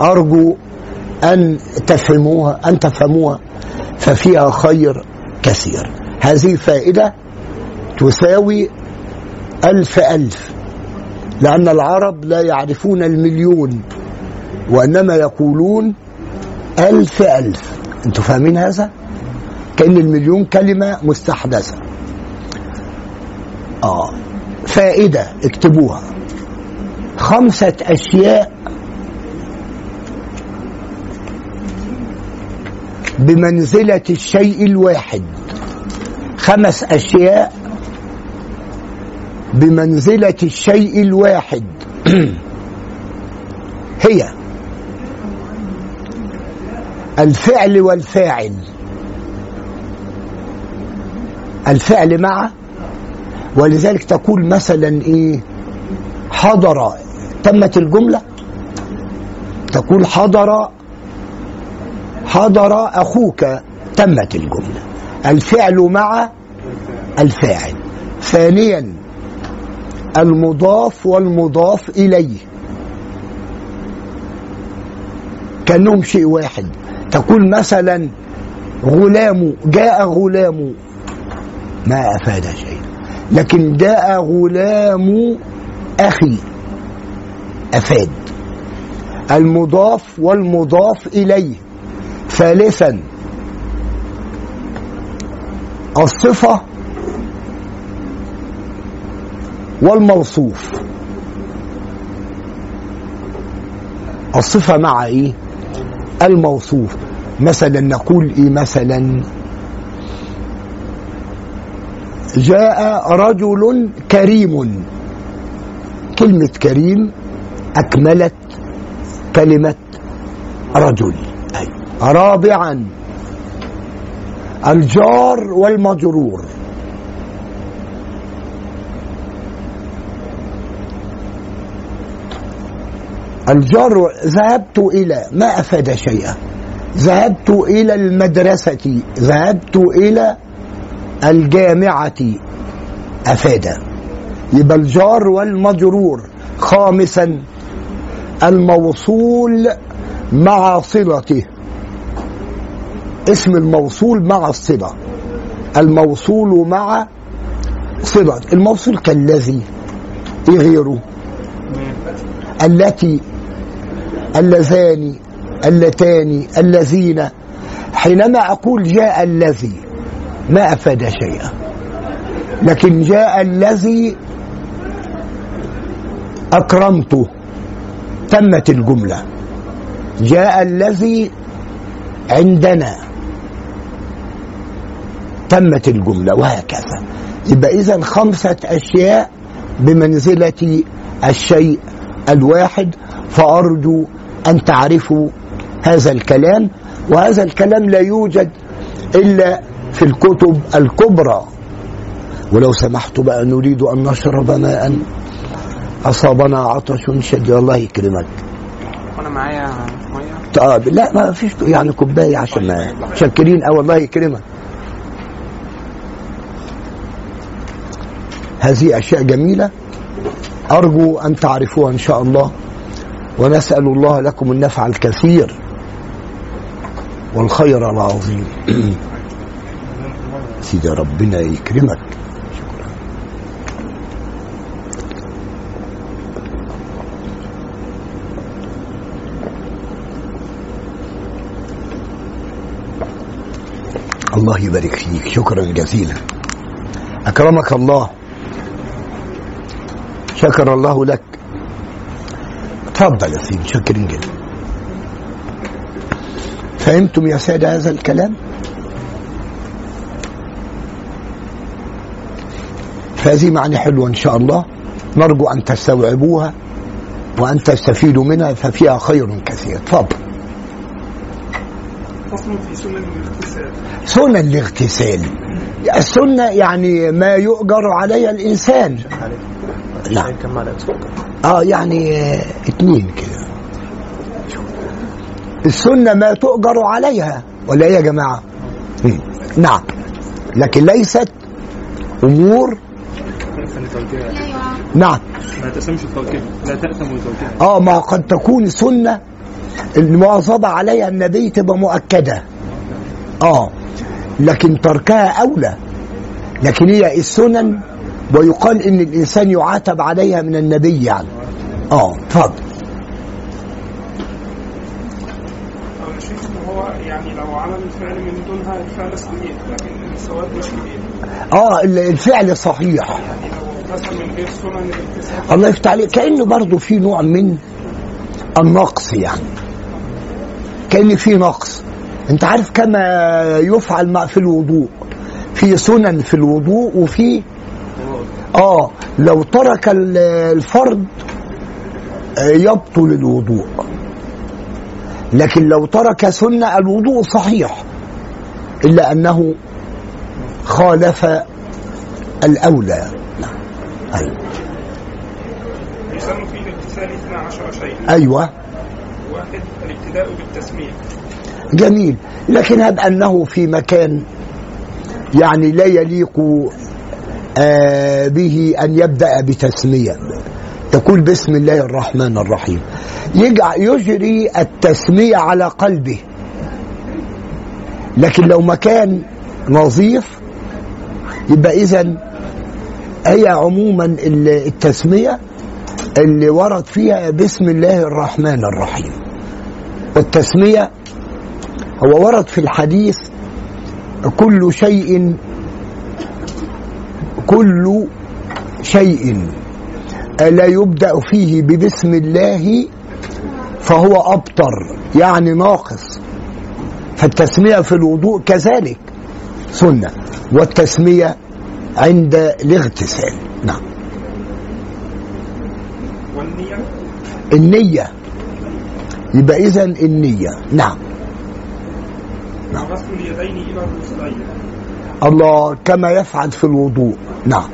أرجو أن تفهموها أن تفهموها ففيها خير كثير. هذه فائدة تساوي ألف ألف. لأن العرب لا يعرفون المليون وإنما يقولون ألف ألف. أنتوا فاهمين هذا؟ كأن المليون كلمة مستحدثة. آه فائدة اكتبوها. خمسة أشياء بمنزلة الشيء الواحد. خمس أشياء بمنزلة الشيء الواحد. *clears throat* هي الفعل والفاعل. الفعل مع ولذلك تقول مثلا إيه؟ حضر. تمت الجملة؟ تقول حضر حضر أخوك. تمت الجملة. الفعل مع الفاعل. ثانيا المضاف والمضاف إليه. كأنهم شيء واحد. تقول مثلا غلام جاء غلام. ما أفاد شيء. لكن جاء غلام أخي. أفاد. المضاف والمضاف إليه. ثالثا الصفة والموصوف. الصفة مع إيه؟ الموصوف. مثلا نقول إيه مثلا؟ جاء رجل كريم. كلمة كريم أكملت كلمة رجل. رابعا الجار والمجرور. الجار ذهبت إلى ما أفاد شيئا. ذهبت إلى المدرسة. ذهبت إلى الجامعة. أفاد. يبقى الجار والمجرور خامسا الموصول مع صلته. اسم الموصول مع الصلة. الموصول مع صلة. الموصول كالذي غيره التي اللذان اللتان الذين. حينما أقول جاء الذي ما أفاد شيئا. لكن جاء الذي أكرمته تمت الجملة. جاء الذي عندنا تمت الجملة وهكذا. يبقى إذا خمسة أشياء بمنزلة الشيء الواحد فأرجو أن تعرفوا هذا الكلام وهذا الكلام لا يوجد إلا في الكتب الكبرى. ولو سمحت بقى نريد أن نشرب ماء. أصابنا عطش شديد. الله يكرمك. وأنا معايا مية؟ طب لا ما فيش يعني كوباية عشان ما شاكرين آه الله يكرمك. هذه أشياء جميلة. أرجو أن تعرفوها إن شاء الله. ونسأل الله لكم النفع الكثير والخير العظيم. *clears throat* سيدي ربنا يكرمك. الله يبارك فيك. شكرا جزيلا. أكرمك الله. شكر الله لك. تفضل يا سيدي شاكرين جدا فهمتم يا سادة هذا الكلام؟ فهذه معنى حلوة إن شاء الله. نرجو أن تستوعبوها وأن تستفيدوا منها ففيها خير كثير. تفضل. سنن الاغتسال. السنة يعني ما يؤجر عليها الإنسان. نعم كم آه يعني آه، اتنين كده. السنة ما تؤجر عليها. ولا إيه يا جماعة؟ مم. نعم. لكن ليست يعاقب نعم. تأثمش تركها لا تركها آه ما قد تكون سنة المواظبة عليها النبي تبقى مؤكدة. آه. لكن تركها أولى. لكن هي السنن ويقال إن الإنسان يعاتب عليها من النبي يعني. آه اتفضل يعني لو عمل الفعل من دونها الفعل صحيح لكن الثواب مش كبير آه ال- الفعل صحيح. يعني لو اغتسل من غير سنن الله يفتح عليك. كأنه برضه في نوع من النقص يعني. كأن في نقص. أنت عارف كما يفعل مع في الوضوء. في سنن في الوضوء وفي آه لو ترك ال- الفرض آه، يبطل الوضوء. لكن لو ترك سنة الوضوء صحيح إلا أنه خالف الأولى. نعم. أيوة. يسمى في الاغتسال 12 شيئا. أيوة. واحد الابتداء بالتسمية جميل. لكن هب أنه في مكان يعني لا يليق به أن يبدأ بتسمية تقول بسم الله الرحمن الرحيم. يجري التسمية على قلبه. لكن لو مكان نظيف يبقى إذا هي عموما ال- التسمية اللي ورد فيها بسم الله الرحمن الرحيم. والتسمية هو ورد في الحديث كل شيء كل شيء لا يبدأ فيه ببسم الله فهو أبطر يعني ناقص. فالتسمية في الوضوء كذلك سنة والتسمية عند الاغتسال. نعم. والنية؟ النية. يبقى إذا النية. نعم. وغسل اليدين إلى الرسلين الله كما يفعل في الوضوء. نعم.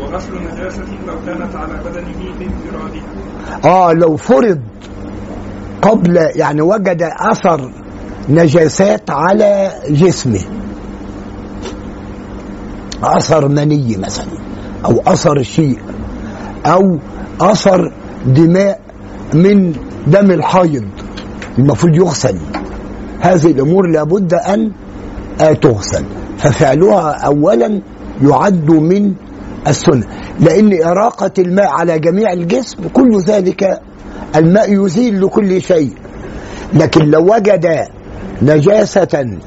وغسل نجاسة لو كانت على بدنه بانفرادها آه لو فرض قبل يعني وجد أثر نجاسات على جسمه. أثر مني مثلا أو أثر شيء أو أثر دماء من دم الحيض. المفروض يغسل. هذه الأمور لابد أن تغسل. ففعلها اولا يعد من السنة. لأن إراقة الماء على جميع الجسم كل ذلك الماء يزيل لكل شيء. لكن لو وجد نجاسة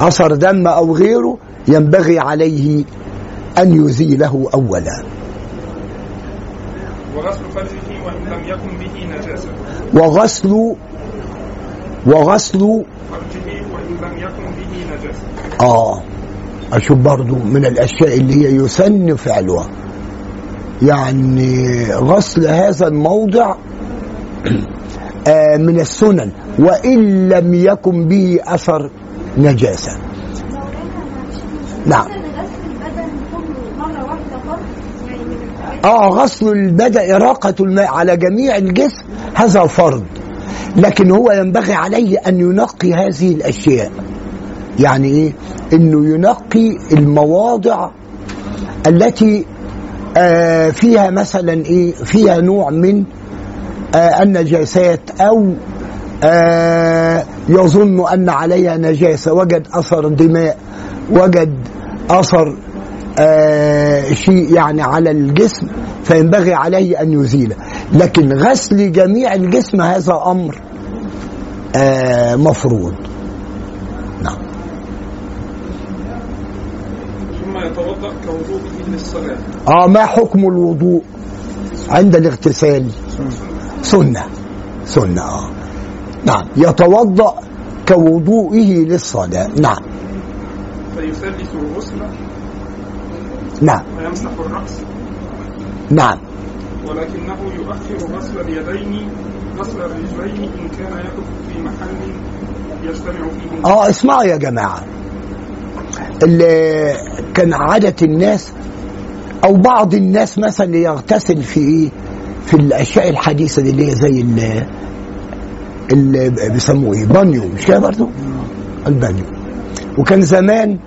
اثر دم أو غيره ينبغي عليه أن يزيله اولا. وغسل فرجه وإن لم يكن به نجاسة. وغسل وغسل فرجه وإن لم يكن به نجاسة آه. أشوف برضو من الأشياء اللي هي يسن فعلها. يعني غسل هذا الموضع آه من السنن وإن لم يكن به أثر نجاسة. نعم. آه غسل البدن إراقة الماء على جميع الجسم هذا فرض. لكن هو ينبغي عليه أن ينقي هذه الأشياء. يعني إيه؟ إنه ينقي المواضع التي آه فيها مثلا إيه؟ فيها نوع من آه النجاسات أو آه يظن أن عليها نجاسة. وجد أثر دماء وجد أثر آه شيء يعني على الجسم فينبغي عليه أن يزيله. لكن غسل جميع الجسم هذا أمر آه مفروض نعم ثم يتوضأ كوضوءه للصلاة آه ما حكم الوضوء؟ عند الاغتسال. سنة. سنة آه. نعم. يتوضأ كوضوئه للصلاة. نعم. فيثلث الغسل. نعم. ويمسح الرأس. نعم. ولكنه يؤخر غسل اليدين غسل الرجلين إن كان يقف في محل يجتمع فيه. آه اسمعوا يا جماعة. كان عادة الناس أو بعض الناس مثلا يغتسل في إيه في الأشياء الحديثة دي اللي هي زي ال اللي بيسموه إيه؟ بانيو مش كده برضه البانيو. وكان زمان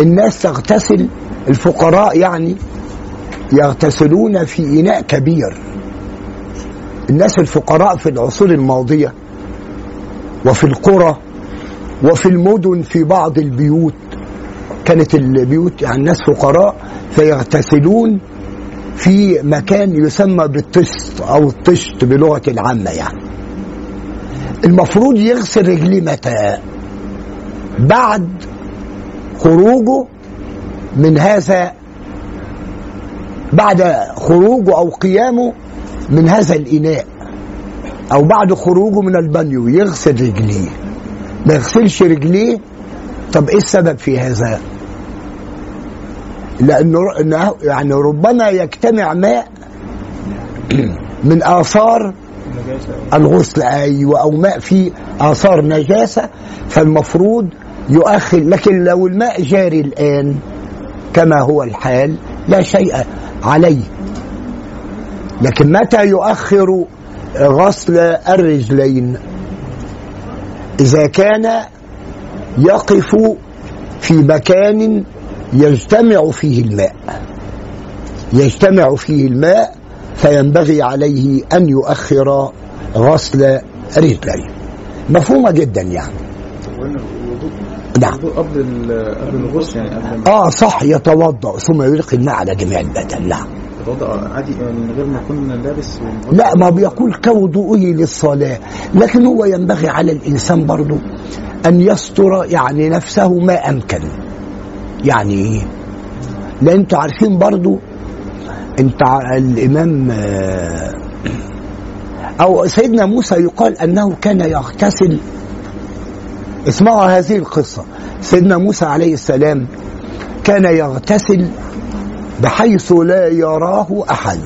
الناس تغتسل الفقراء يعني يغتسلون في إناء كبير. الناس الفقراء في العصور الماضية وفي القرى وفي المدن في بعض البيوت كانت البيوت يعني الناس فقراء فيغتسلون في مكان يسمى بالطشت أو الطشت بلغة العامة يعني. المفروض يغسل رجليه متى؟ بعد خروجه من هذا بعد خروجه أو قيامه من هذا الإناء أو بعد خروجه من البانيو يغسل رجليه. ما يغسلش رجليه طب إيه السبب في هذا؟ لأنه يعني ربما يجتمع ماء من آثار الغسل أيوه أو ماء فيه آثار نجاسة فالمفروض يؤخر. لكن لو الماء جاري الآن كما هو الحال لا شيء عليه. لكن متى يؤخر غسل الرجلين؟ إذا كان يقف في مكان يجتمع فيه الماء. يجتمع فيه الماء فينبغي عليه أن يؤخر غسل رجليه. مفهومة جدا يعني. نعم. قبل قبل الغسل يعني قبل آه صح يتوضأ ثم يلقي الماء على جميع البدن. نعم. يتوضا عادي يعني من غير ما يكون لابس لا ما بيقول كوضوئه للصلاة لكن هو ينبغي على الإنسان برضه أن يستر يعني نفسه ما أمكن. يعني إيه لأن أنتوا عارفين برضه أنت ع- الإمام آه، أو سيدنا موسى يقال أنه كان يغتسل. اسمعوا هذه القصة. سيدنا موسى عليه السلام كان يغتسل بحيث لا يراه أحد.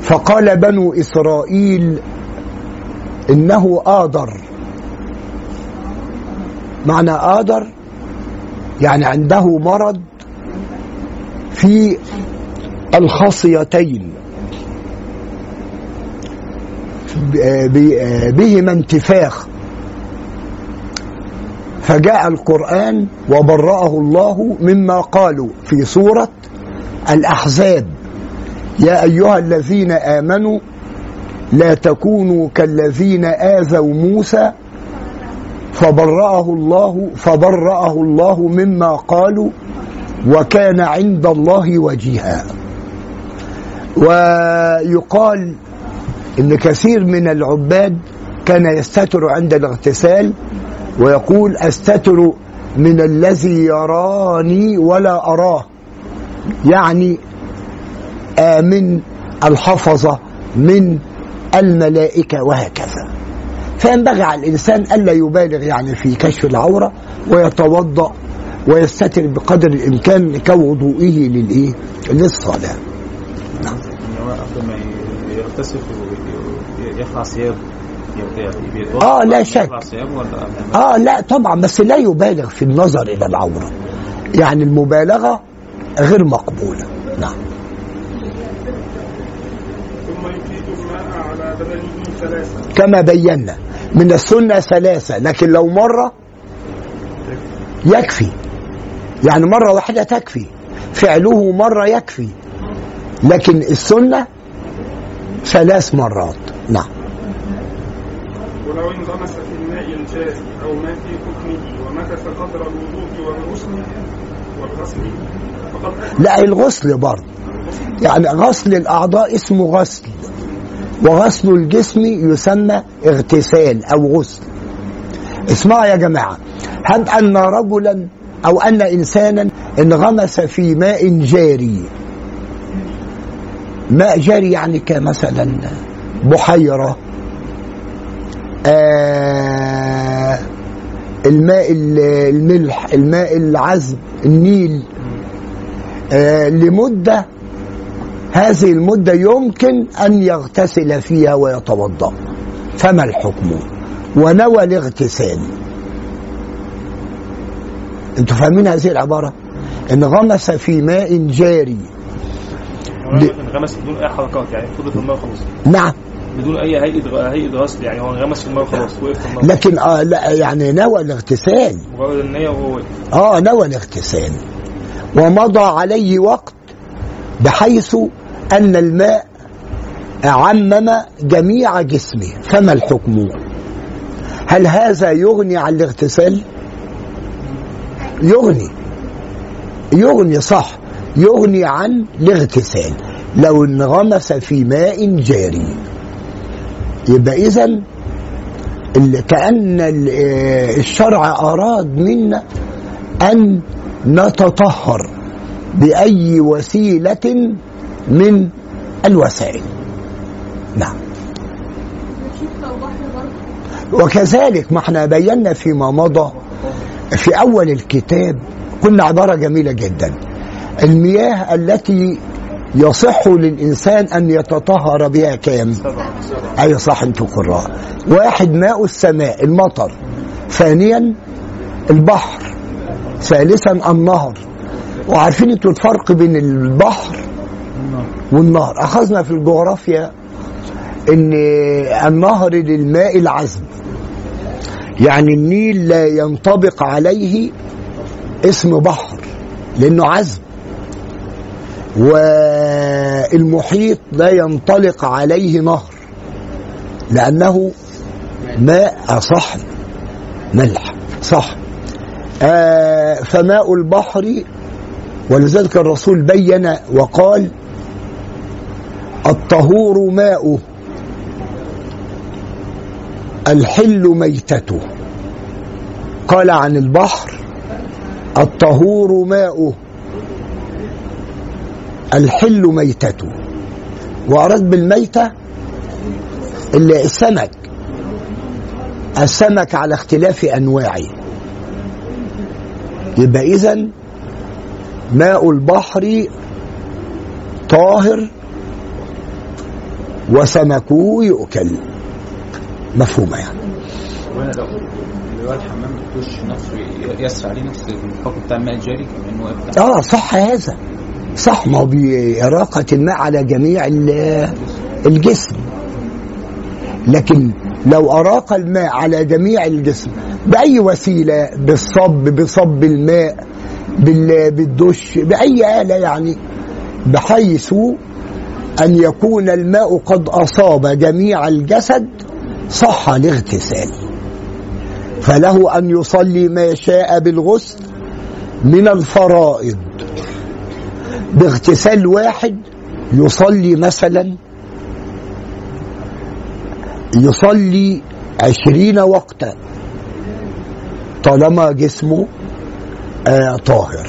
فقال بنو إسرائيل إنه آدر. معنى آدر؟ يعني عنده مرض في الخصيتين ب- ب- بهما انتفاخ. فجاء القرآن وبرأه الله مما قالوا في سورة الأحزاب. يا أيها الذين آمنوا لا تكونوا كالذين آذوا موسى فبرأه الله فبرأه الله مما قالوا وكان عند الله وجيها. ويقال إن كثير من العباد كان يستتر عند الاغتسال ويقول أستتر من الذي يراني ولا أراه. يعني من الحفظه من الملائكة وهكذا. فينبغي على الإنسان ألا يبالغ يعني في كشف العورة ويتوضأ ويستتر بقدر الإمكان كوضوئه قبل ما ي- يغتسل يخلع ثيابه آه، لا شك. آه لا طبعا بس لا يبالغ في النظر إلى العورة. يعني المبالغة غير مقبولة. نعم. ثم يفيد الماء على بدنه ثلاثة كما بينا من السنة ثلاثة لكن لو مره يكفي. يعني مرة واحدة تكفي. فعله مرة يكفي. لكن السنة ثلاث مرات. نعم. ولو انغمس في الماء الجاري أو ما في حكمه ومكث قدر الوضوء والغسل والغسل فقد لا الغسل برضه. يعني غسل الأعضاء اسمه غسل. وغسل الجسم يسمى اغتسال أو غسل. اسمعوا يا جماعة. هب أن رجلا أو أن إنسانا انغمس في ماء جاري ماء جاري يعني كمثلا بحيرة آه الماء ال- الملح الماء العذب النيل. آه، لمدة هذه المدة يمكن أن يغتسل فيها ويتوضأ. فما الحكم؟ ونوى الاغتسال. أنتوا فاهمين هذه العبارة؟ ان غمس في ماء جاري. انغمس بدون أي حركات يعني فضل في الماء خلاص. نعم. بدون أي هيئة هيئة غسل يعني هو انغمس في الماء خلاص وقف في الماء لكن آه لا يعني نوى الاغتسال. مجرد النيه وهو آه نوى الاغتسال. ومضى عليه وقت بحيث أن الماء عمم جميع جسمه. فما الحكم؟ هل هذا يغني عن الاغتسال؟ يغني. يغني صح. يغني عن الاغتسال. لو انغمس في ماء جاري. يبقى اذا ال- آه، الشرع أراد منا أن نتطهر بأي وسيلة من الوسائل. نعم. وكذلك ما إحنا بينا فيما مضى في أول الكتاب قلنا عبارة جميلة جدا. المياه التي يصح للإنسان أن يتطهر بها كام؟ أي صح أنتوا قراء. واحد ماء السماء المطر. ثانيا البحر. ثالثا النهر. وعارفين أنتوا الفرق بين البحر والنهر. أخذنا في الجغرافيا إن النهر للماء العذب. يعني النيل لا ينطبق عليه اسم بحر لأنه عذب. والمحيط لا ينطلق عليه نهر لأنه ماء صح ملح صح. آه فماء البحر ولذلك الرسول بين وقال الطهور ماؤه الحل ميتته. قال عن البحر الطهور ماؤه الحل ميتته. وأراد بالميتة اللي السمك السمك على اختلاف أنواعه. يبقى إذن ماء البحر طاهر وسمكه يؤكل. مفهومة يعني. وأنا لو اللي هو الحمام الدش نفسه يسرع عليه نفس الحكم بتاع الماء الجاري واقف آه صح هذا. صح هو بإراقة الماء على جميع ال- الجسم. لكن لو أراق الماء على جميع الجسم بأي وسيلة؟ بالصب بصب الماء بال- بالدش بأي آلة يعني؟ بحيث أن يكون الماء قد أصاب جميع الجسد صح الاغتسال. فله أن يصلي ما شاء بالغسل من الفرائض. باغتسال واحد يصلي مثلا يصلي عشرين وقتا طالما جسمه آه طاهر.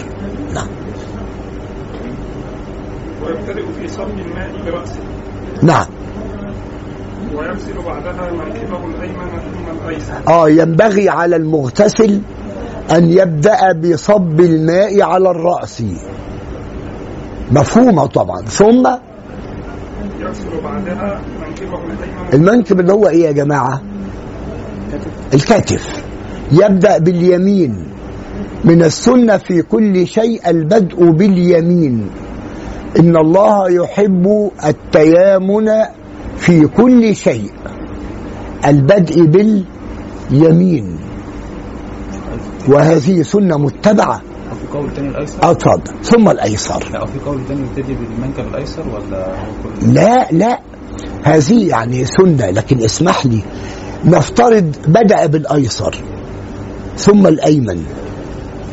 نعم. ويبتدئ في صب الماء برأسه نعم. ويغسل بعدها منكبه الأيمن ثم الأيسر. آه ينبغي على المغتسل أن يبدأ بصب الماء على الرأس. مفهومة طبعا. ثم المنكب اللي هو إيه يا جماعة؟ الكتف يبدأ باليمين. من السنة في كل شيء البدء باليمين. إن الله يحب التيامن في كل شيء. البدء باليمين. وهذه أو في قول تاني الأيسر؟ اتفضل. ثم الأيسر. لا في قول تاني يبتدي بالمنكب الأيسر ولا هو كل لا لا. هذه يعني سنة لكن اسمح لي. نفترض بدأ بالأيسر ثم الأيمن.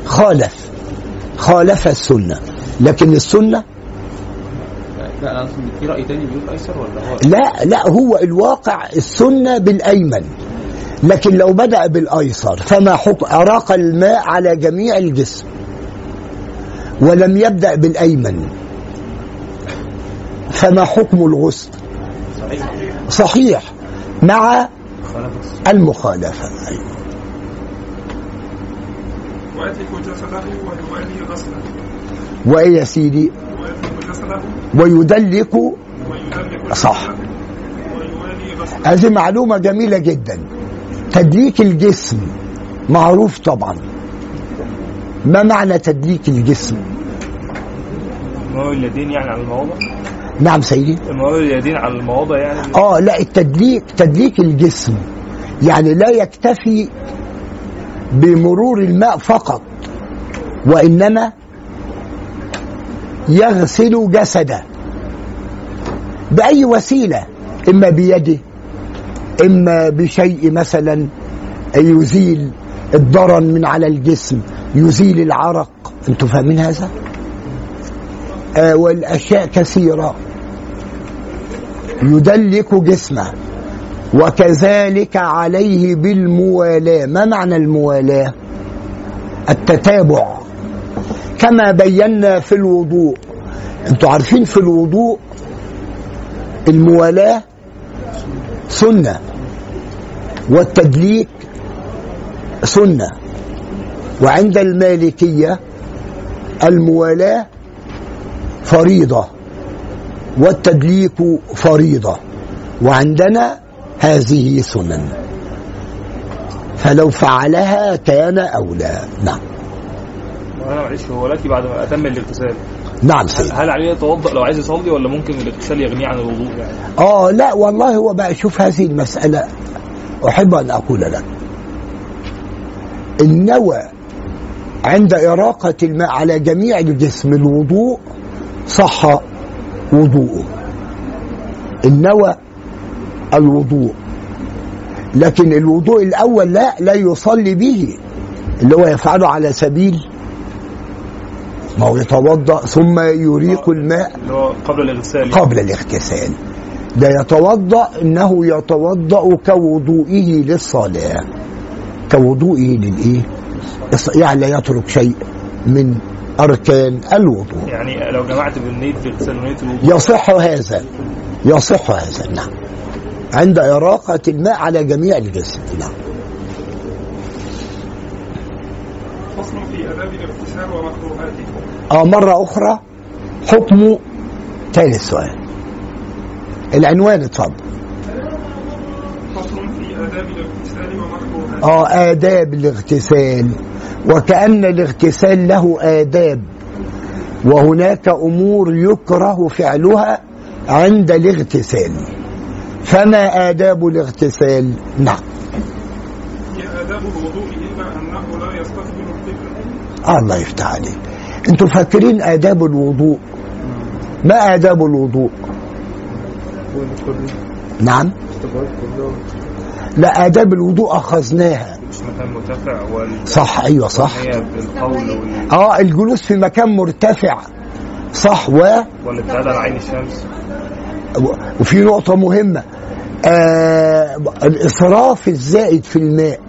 خالف. خالف السنة. لكن السنة؟ لا في رأي تاني بيقول ايسر ولا هو؟ لا لا هو الواقع السنة بالأيمن. لكن لو بدأ بالأيسر فما حكم؟ أراق الماء على جميع الجسم. ولم يبدأ بالأيمن. فما حكم الغسل؟ صحيح. مع خالف المخالفة. وإيه يا سيدي؟ ويدلك صح. هذه معلومة جميلة جدا. تدليك الجسم معروف طبعا. ما معنى تدليك الجسم؟ المواوي اليدين يعني على المواضع نعم سيدي. المواوي اليدين على المواضع يعني؟ آه لا التدليك تدليك الجسم. يعني لا يكتفي بمرور الماء فقط وإنما يغسل جسده بأي وسيلة؟ إما بيده إما بشيء مثلا يزيل الضرر من على الجسم. يزيل العرق. أنتوا فاهمين هذا؟ آه والأشياء كثيرة. يدلك جسمه. وكذلك عليه بالموالاة. ما معنى الموالاة؟ التتابع. كما بينا في الوضوء. أنتوا عارفين في الوضوء الموالاة سنة. والتدليك سنة. وعند المالكية الموالاة فريضة والتدليك فريضة. وعندنا هذه سنن. فلو فعلها كان اولى نعم. معلش هو لكن بعد ما أتم الاغتسال. نعم هل, سيدي. هل عليه يتوضأ لو عايز يصلي ولا ممكن الاغتسال يغنيه عن الوضوء يعني؟ آه لا والله هو بقى شوف هذه المسألة. أحب أن أقول لك. النوى عند إراقة الماء على جميع الجسم الوضوء صح وضوءه. النوى الوضوء. لكن الوضوء الأول لا لا يصلي به اللي هو يفعله على سبيل ما هو يتوضأ ثم يريق الماء قبل الاغتسال. قبل الاغتسال. ده يتوضأ إنه يتوضأ كوضوئه للصلاة. كوضوئه للإيه؟ يعني لا يترك شيء من أركان الوضوء. يعني لو جمعت بالنية الاغتسال ونية الوضوء يصح هذا يصح هذا نعم. عند إراقة الماء على جميع الجسم نعم. فصل في آداب الاغتسال ومكروهاته آه مرة أخرى حكم ثالث سؤال. العنوان اتفضل فصل في آداب الاغتسال ومكروهاته آه آداب الاغتسال. وكأن الاغتسال له آداب. وهناك أمور يكره فعلها عند الاغتسال. فما آداب الاغتسال؟ نعم. آداب الوضوء إلا أنه لا يستقبل القبلة الله يفتح عليك. أنتوا فاكرين آداب الوضوء؟ ما آداب الوضوء؟ نعم. لا آداب الوضوء أخذناها. مش مكان مرتفع وال صح أيوة صح. وال... آه الجلوس في مكان مرتفع. صح و والابتعاد عن عين الشمس. وفي نقطة مهمة. آه الإسراف الزائد في الماء.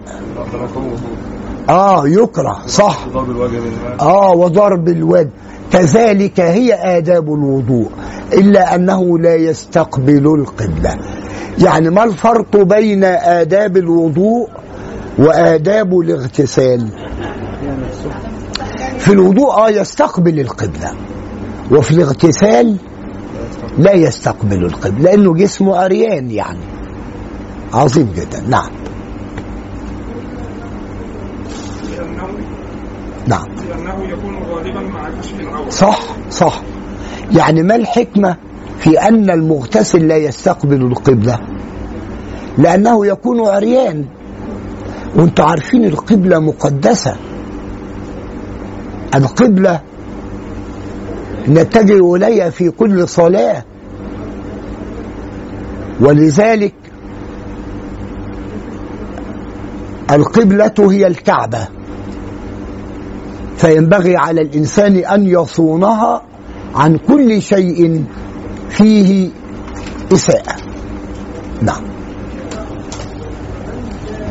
آه يكره. صح. ضرب الوجه آه وضرب الوجه. كذلك هي آداب الوضوء إلا أنه لا يستقبل القبلة. يعني ما الفرق بين آداب الوضوء وآداب الاغتسال؟ في الوضوء آه يستقبل القبلة وفي الاغتسال لا يستقبل القبلة لأنه جسمه عريان يعني. عظيم جدا نعم. نعم. لأنه يكون غالبا مع كشف العورة. صح صح. يعني ما الحكمة؟ في أن المغتسل لا يستقبل القبلة لأنه يكون عريان. وأنتم عارفين القبلة مقدسة. القبلة نتجه إليها في كل صلاة. ولذلك القبلة هي الكعبة. فينبغي على الإنسان أن يصونها عن كل شيء فيه إساءة. نعم.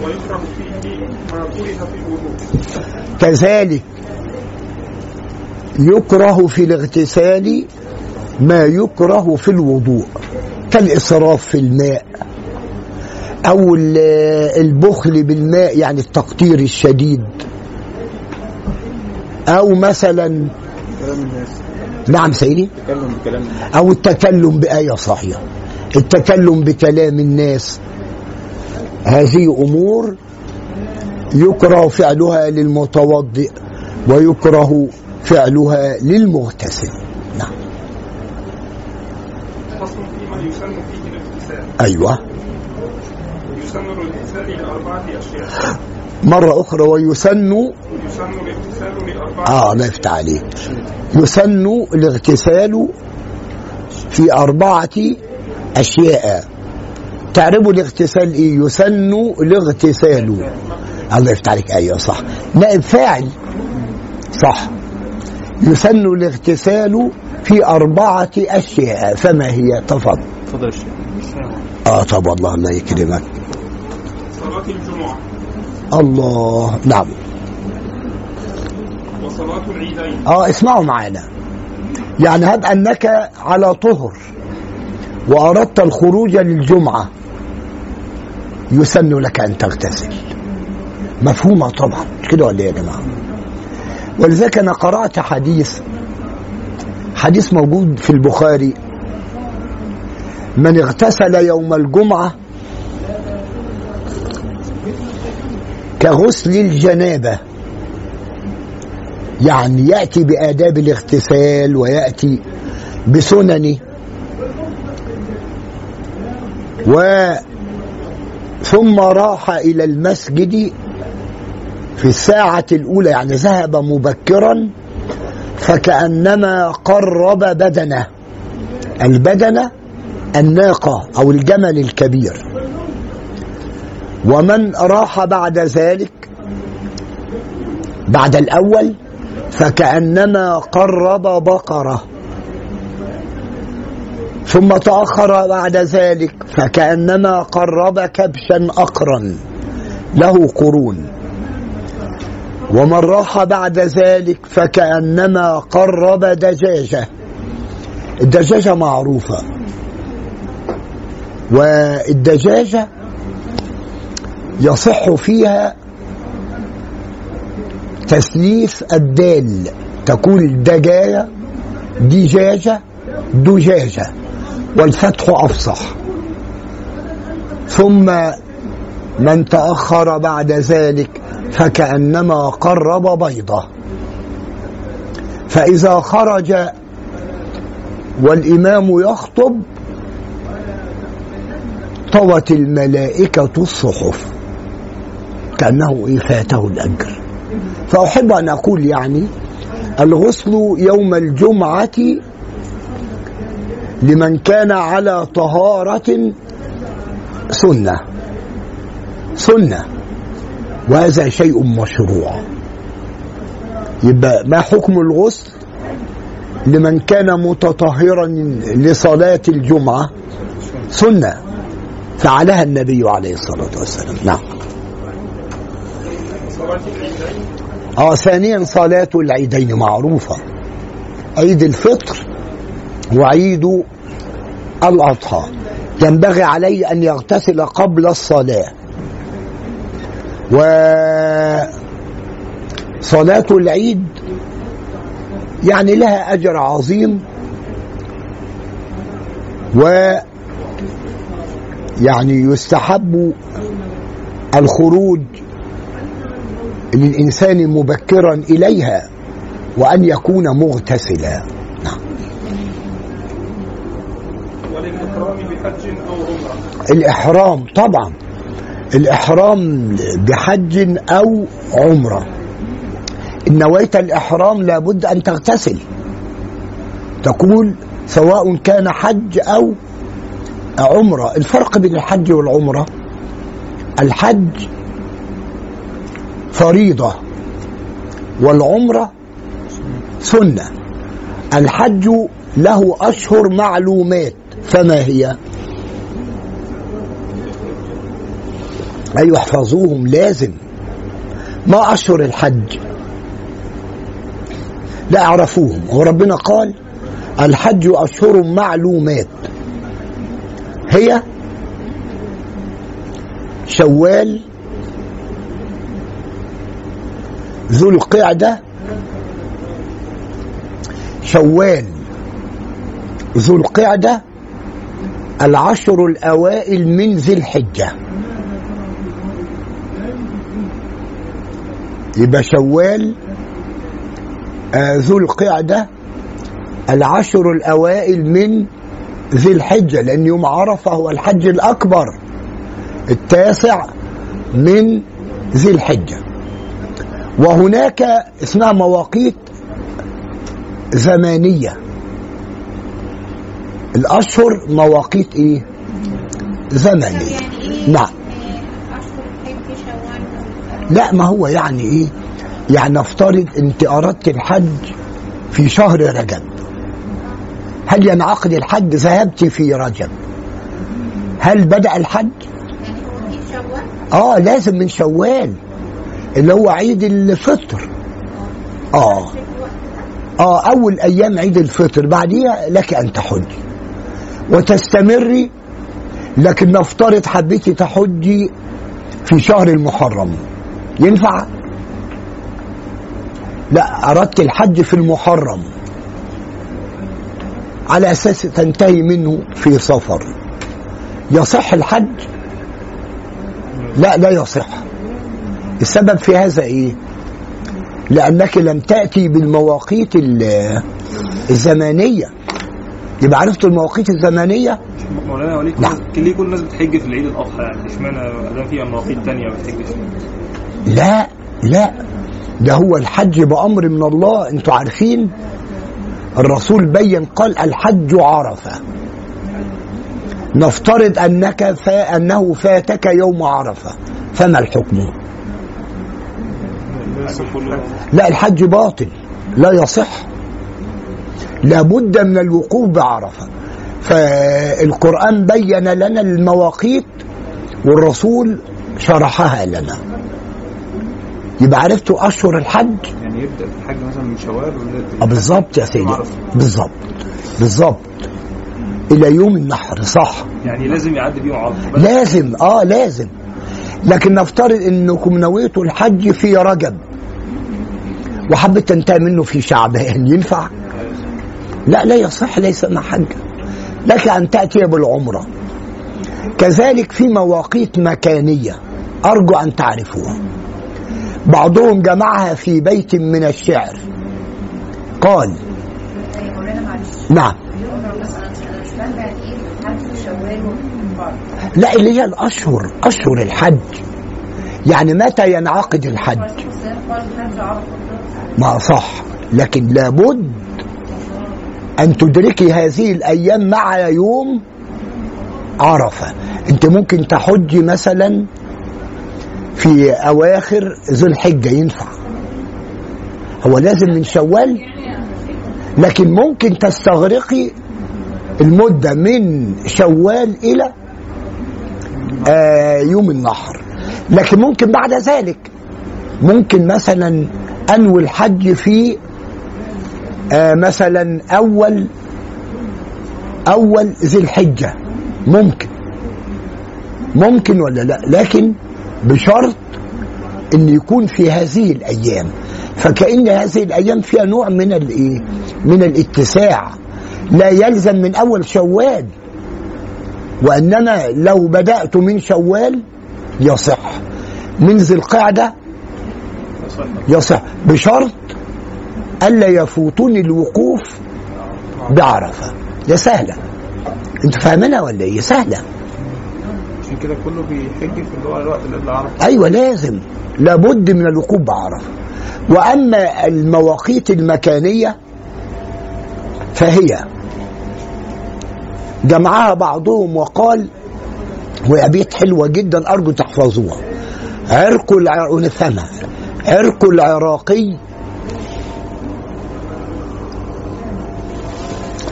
ويكره فيه ما كره في الوضوء كذلك يكره في الاغتسال ما يكره في الوضوء كالإسراف في الماء أو ال- البخل بالماء يعني التقطير الشديد. أو مثلا كلام الناس. نعم سيدي. تكلم بكلام الناس. أو التكلم بآية صحيحة. التكلم بكلام الناس. هذه أمور يكره فعلها للمتوضئ ويكره فعلها للمغتسل. نعم. فصل فيما يسن فيه الاغتسال. أيوة. يسن الاغتسال لأربعة أشياء. مرة أخرى ويسن يسن الاغتسال لأربعة آه الله يفتح عليك. يسن الاغتسال في أربعة أشياء. تعرفوا الاغتسال إيه؟ يسن الاغتسال. الله يفتح عليك أيوة صح. نائب فاعل صح. يسن الاغتسال في أربعة أشياء. فما هي؟ تفضل. شيخ. آه طب والله الله يكرمك. صلاة الجمعة. الله نعم. وصلاة العيدين. آه اسمعوا معانا. يعني هب أنك على طهر وأردت الخروج للجمعة يسن لك أن تغتسل. مفهومة طبعا. كده ولا إيه يا جماعة؟ ولذلك أنا قرأت حديث حديث موجود في البخاري. من اغتسل يوم الجمعة كغسل الجنابة يعني يأتي بآداب الاغتسال ويأتي بسننه و ثم راح إلى المسجد في الساعة الأولى يعني ذهب مبكرا فكأنما قرب بدنه. البدنة الناقة أو الجمل الكبير. ومن راح بعد ذلك بعد الأول فكأنما قرب بقرة. ثم تأخر بعد ذلك فكأنما قرب كبشا أقرا له قرون. ومن راح بعد ذلك فكأنما قرب دجاجة. الدجاجة معروفة. والدجاجة يصح فيها تسليف الدال. تقول دجاجة دجاجة دجاجة. والفتح أفصح. ثم من تأخر بعد ذلك فكأنما قرب بيضة. فإذا خرج والإمام يخطب طوت الملائكة الصحف. كأنه إيه فاته الأجر. فأحب أن أقول يعني الغسل يوم الجمعة لمن كان على طهارة سنة. سنة. وهذا شيء مشروع. يبقى ما حكم الغسل؟ لمن كان متطهرا لصلاة الجمعة سنة. فعلها النبي عليه الصلاة والسلام. نعم. آه ثانيا صلاة العيدين معروفة. عيد الفطر وعيد الأضحى. ينبغي عليه أن يغتسل قبل الصلاة. وصلاة العيد يعني لها أجر عظيم. و يعني يستحب الخروج للإنسان مبكرا إليها وأن يكون مغتسلا. نعم. وللإكرام بحج أو عمرة؟ الإحرام طبعا. الإحرام بحج أو عمرة. إن نويت الإحرام لابد أن تغتسل. تقول سواء كان حج أو عمرة. الفرق بين الحج والعمرة الحج فريضة والعمرة سنة. الحج له أشهر معلومات. فما هي؟ أيوة احفظوهم لازم. ما أشهر الحج؟ لا أعرفوهم. وربنا قال الحج أشهر معلومات. هي شوال ذو القعدة شوال ذو القعدة العشر الأوائل من ذي الحجة. يبقى شوال آه ذو القعدة العشر الأوائل من ذي الحجة لأن يوم عرفة هو الحج الأكبر التاسع من ذي الحجة. وهناك اسمها مواقيت زمانية. الأشهر مواقيت إيه؟ زمنية. يعني إيه؟ نعم. شوال؟ لا ما هو يعني إيه؟ يعني نفترض أنت أردت الحج في شهر رجب. هل ينعقد الحج؟ ذهبت في رجب. هل بدأ الحج؟ يعني آه لازم من شوال. اللي هو عيد الفطر. آه. آه أول أيام عيد الفطر بعديها لك أن تحجي وتستمري لكن نفترض حبيتي تحجي في شهر المحرم. ينفع؟ لا أردت الحج في المحرم. على أساس تنتهي منه في صفر يصح الحج؟ لا لا يصح. السبب في هذا إيه؟ لأنك لم تأتي بالمواقيت ال- الزمانية. يبقى عرفت المواقيت الزمانية؟ مولانا وليك نعم. ليه كل الناس بتحج في العيد الأضحى يعني اشمعنى ادام في مواقيت تانية ما بتحجش لا لا. ده هو الحج بأمر من الله. أنتوا عارفين؟ الرسول بين قال الحج عرفة. نفترض أنك فا أنه فاتك يوم عرفة. فما الحكم؟ لا الحج باطل لا يصح. لابد من الوقوف بعرفة. فالقرآن بين لنا المواقيت والرسول شرحها لنا. يبقى عرفتوا أشهر الحج؟ يعني يبدأ في الحج مثلا من شوال ولا آه بالظبط يا سيدي. عرفة. بالظبط. بالظبط. إلى يوم النحر صح. يعني لازم يعدي بيهم عرض بس لازم آه لازم. لكن نفترض إنكم نويتوا الحج في رجب. وحبت تنتهي منه في شعبان ينفع؟ لا لا يصح ليس مع حج لك أن تأتي بالعمرة. كذلك في مواقيت مكانية أرجو أن تعرفوها. بعضهم جمعها في بيت من الشعر. قال نعم. يعني لا اللي هي الأشهر أشهر الحج. يعني متى ينعقد الحج؟ ما صح لكن لابد أن تدركي هذه الأيام مع يوم عرفة. أنت ممكن تحجي مثلا في أواخر ذو الحجة ينفع. هو لازم من شوال لكن ممكن تستغرقي المدة من شوال إلى آه يوم النحر. لكن ممكن بعد ذلك ممكن مثلا انوي الحج في آه مثلا أول أول ذي الحجة. ممكن. ممكن ولا لا؟ لكن بشرط إن يكون في هذه الأيام. فكأن هذه الأيام فيها نوع من الايه من الاتساع. لا يلزم من أول شوال. وأنما لو بدأت من شوال يصح. من ذي القعدة يصح بشرط ألا يفوتني الوقوف بعرفة. يا سهلة. أنت فاهمينها ولا إيه؟ سهلة. عشان كده كله بيحج في اللي هو الوقت اللي قبل عرفه. أيوه لازم. لابد من الوقوف بعرفة. وأما المواقيت المكانية فهي. جمعها بعضهم وقال وابيات حلوة جدا أرجو تحفظوها. عرق الع... ونفهمها عرق العراقي.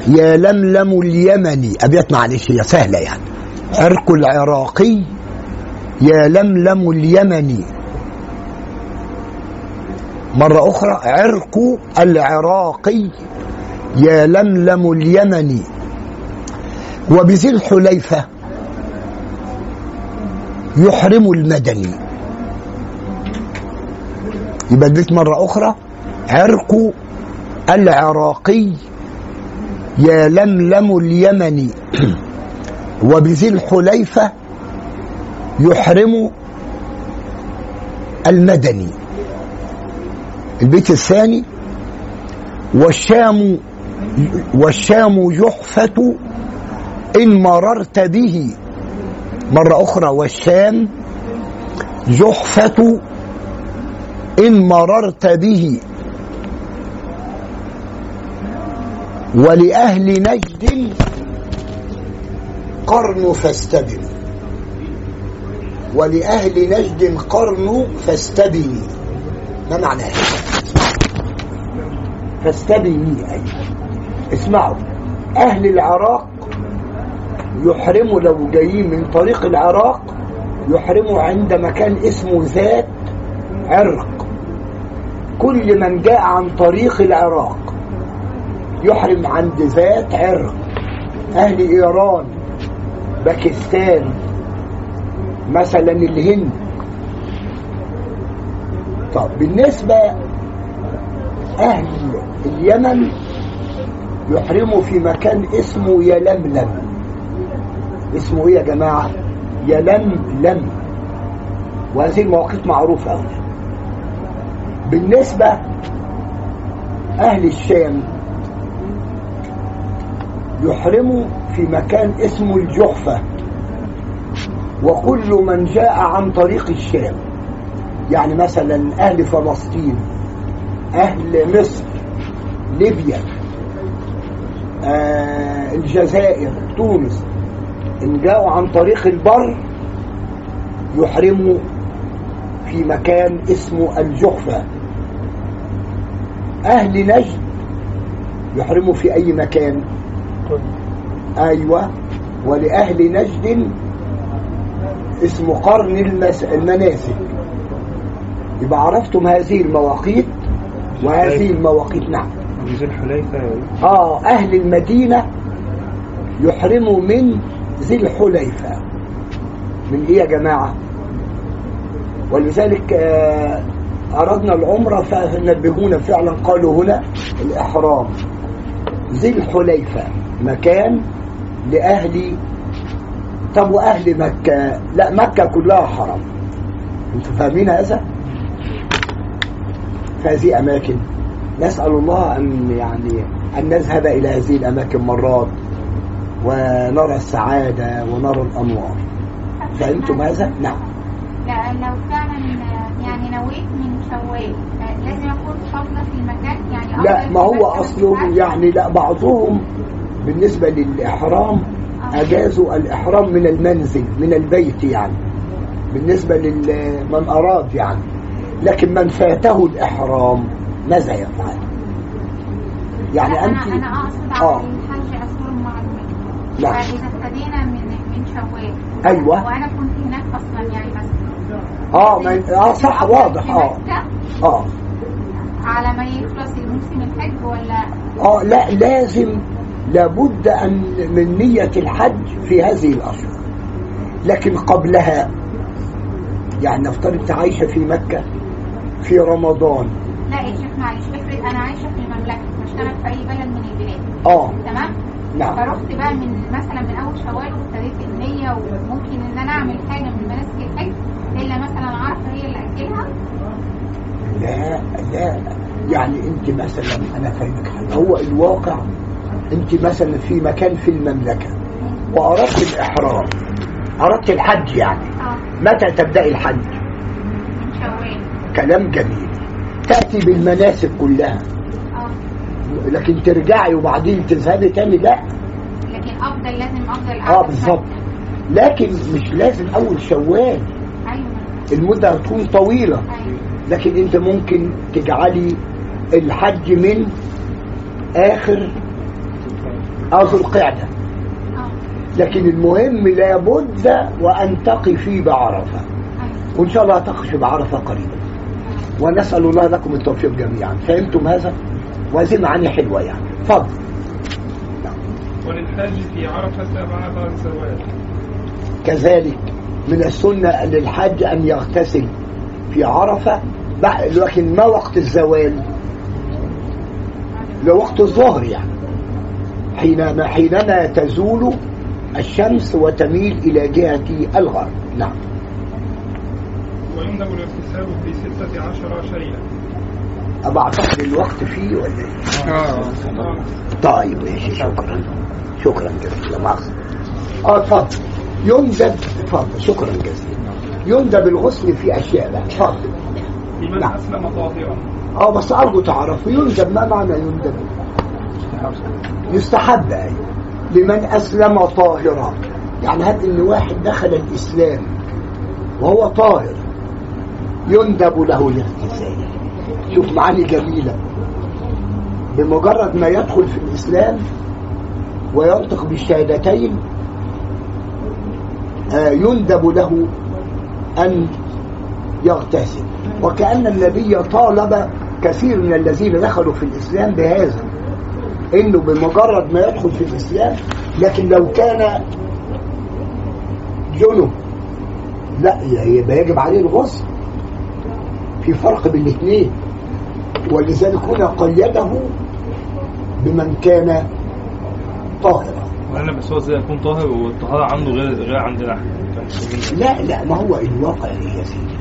يا لملم اليمني ابيات معلش هي سهلة يعني. عرق العراقي. يا لملم اليمني مرة أخرى عرق العراقي. يا لملم اليمني وبذي الحليفة يحرم المدني. يبقى البيت مرة أخرى عرق العراقي يا لملم اليمني *clears throat* وبذي الحليفة يحرم المدني. البيت الثاني والشام والشام جحفة إن مررت به. مرة أخرى والشام جحفة إن مررت به ولأهل نجد قرن فاستبنوا ولأهل نجد قرن فاستبني ما معنى فاستبني أي اسمعوا. أهل العراق يحرموا لو جايين من طريق العراق يحرموا عند مكان اسمه ذات عرق. كل من جاء عن طريق العراق يحرم عند ذات عرق. أهل إيران باكستان مثلا الهند. طب بالنسبة أهل اليمن يحرموا في مكان اسمه يلملم. اسمه إيه يا جماعة؟ يلملم. وهذه المواقيت معروفة أوي. بالنسبة أهل الشام يحرموا في مكان اسمه الجحفة. وكل من جاء عن طريق الشام يعني مثلا أهل فلسطين أهل مصر ليبيا آه الجزائر تونس إن جاءوا عن طريق البر يحرموا في مكان اسمه الجحفة. أهل نجد يحرموا في أي مكان. أيوة. ولأهل نجد اسمه قرن المس... المناسك يبقى عرفتم هذه المواقيت؟ وهذه المواقيت نعم. آه أهل المدينة يحرموا من ذي الحليفة. من إيه يا جماعة؟ ولذلك آه أردنا العمرة فنبهونا فعلا. قالوا هنا الإحرام. ذي الحليفة مكان لأهل طب وأهل مكة؟ لا مكة كلها حرم أنتوا فاهمين هذا؟ فهذه أماكن. نسأل الله أن يعني أن نذهب إلى هذه الأماكن مرات ونرى السعادة ونرى الأنوار. فهمتم هذا؟ نعم. لو فعلا يعني نويت من شوال لازم اكون حافظه في المكان يعني لا ما هو في يعني لا بعضهم بالنسبة للإحرام أجازوا الإحرام من المنزل من البيت يعني بالنسبة لمن أراد يعني لكن من فاته الإحرام ماذا يفعل يعني لا، أنت أنا أقصد آه. على الحج اصول المعلومات لا. فاذا ابتدينا من من شوال أيوة. وأنا كنت هناك أصلا يعني مثلا آه ما آه صح واضح مكة؟ آه. على ما يخلص الموسم الحج ولا؟ آه لا لازم لابد أن من نية الحج في هذه الأشهر لكن قبلها يعني نفترض أنت عايشة في مكة في رمضان. لا يا شيخ معلش افرض أنا عايشة في المملكة بشتغل في أي بلد من البلاد. آه. تمام؟ نعم. فرحت بقى من مثلا من أول شوال وابتديت النية وممكن إن أنا أعمل حاجة من مناسك الحج إلا مثلا عرفه هي اللي اجلها لا لا. يعني أنت مثلا أنا فاهمك حاجة. هو الواقع أنت مثلا في مكان في المملكة وأردت الإحرام. أردت الحج يعني. آه. متى تبداي الحج؟ كلام جميل. تأتي بالمناسك كلها. آه. لكن ترجعي وبعدين تذهبي تاني؟ لا. لكن أفضل لازم أفضل آه بالظبط. لكن مش لازم أول شوال. المده هتكون أيوه لكن أنت ممكن تجعلي الحج من آخر ذو القعدة. آه لكن المهم لابد وأن تقفي بعرفة. أيوه وإن شاء الله تقفي بعرفة قريبا. ونسأل الله لكم التوفيق جميعا. فهمتم هذا؟ وهذه معاني حلوة يعني. اتفضل وللحاج في عرفة بعد الزواج كذلك. من السنة للحج أن يغتسل في عرفة بعد لكن ما وقت الزوال. لوقت الظهر يعني. حينما حينما تزول الشمس وتميل إلى جهة الغرب. نعم. ويندب الاغتسال في ستة عشر شيئا. أبا أعتقد الوقت فيه ولا إيه؟ آه. طيب ماشي شكرا. شكرا جزيلا. مؤاخذة آه اتفضل يندب اتفضل شكرا جزيلا. يندب الغسل في أشياء بقى اتفضل لمن نعم. أسلم طاهرا. آه بس أرجو تعرفوا يندب ما معنى يندب يستحب أيوه لمن أسلم طاهرا. يعني هات إن واحد دخل الإسلام وهو طاهر يندب له الاغتسال شوف معاني جميلة. بمجرد ما يدخل في الإسلام وينطق بالشهادتين يندب له أن يغتسل. وكأن النبي طالب كثير من الذين دخلوا في الإسلام بهذا إنه بمجرد ما يدخل في الإسلام لكن لو كان جنب لا يبقى يجب عليه الغسل في فرق بين الاثنين. ولذلك هنا قيده بمن كان طاهرا. وأنا بس هو إزاي يكون طاهر والطهارة عنده غير غير عندنا؟ إحنا لا لا ما هو الواقع يا سيدي.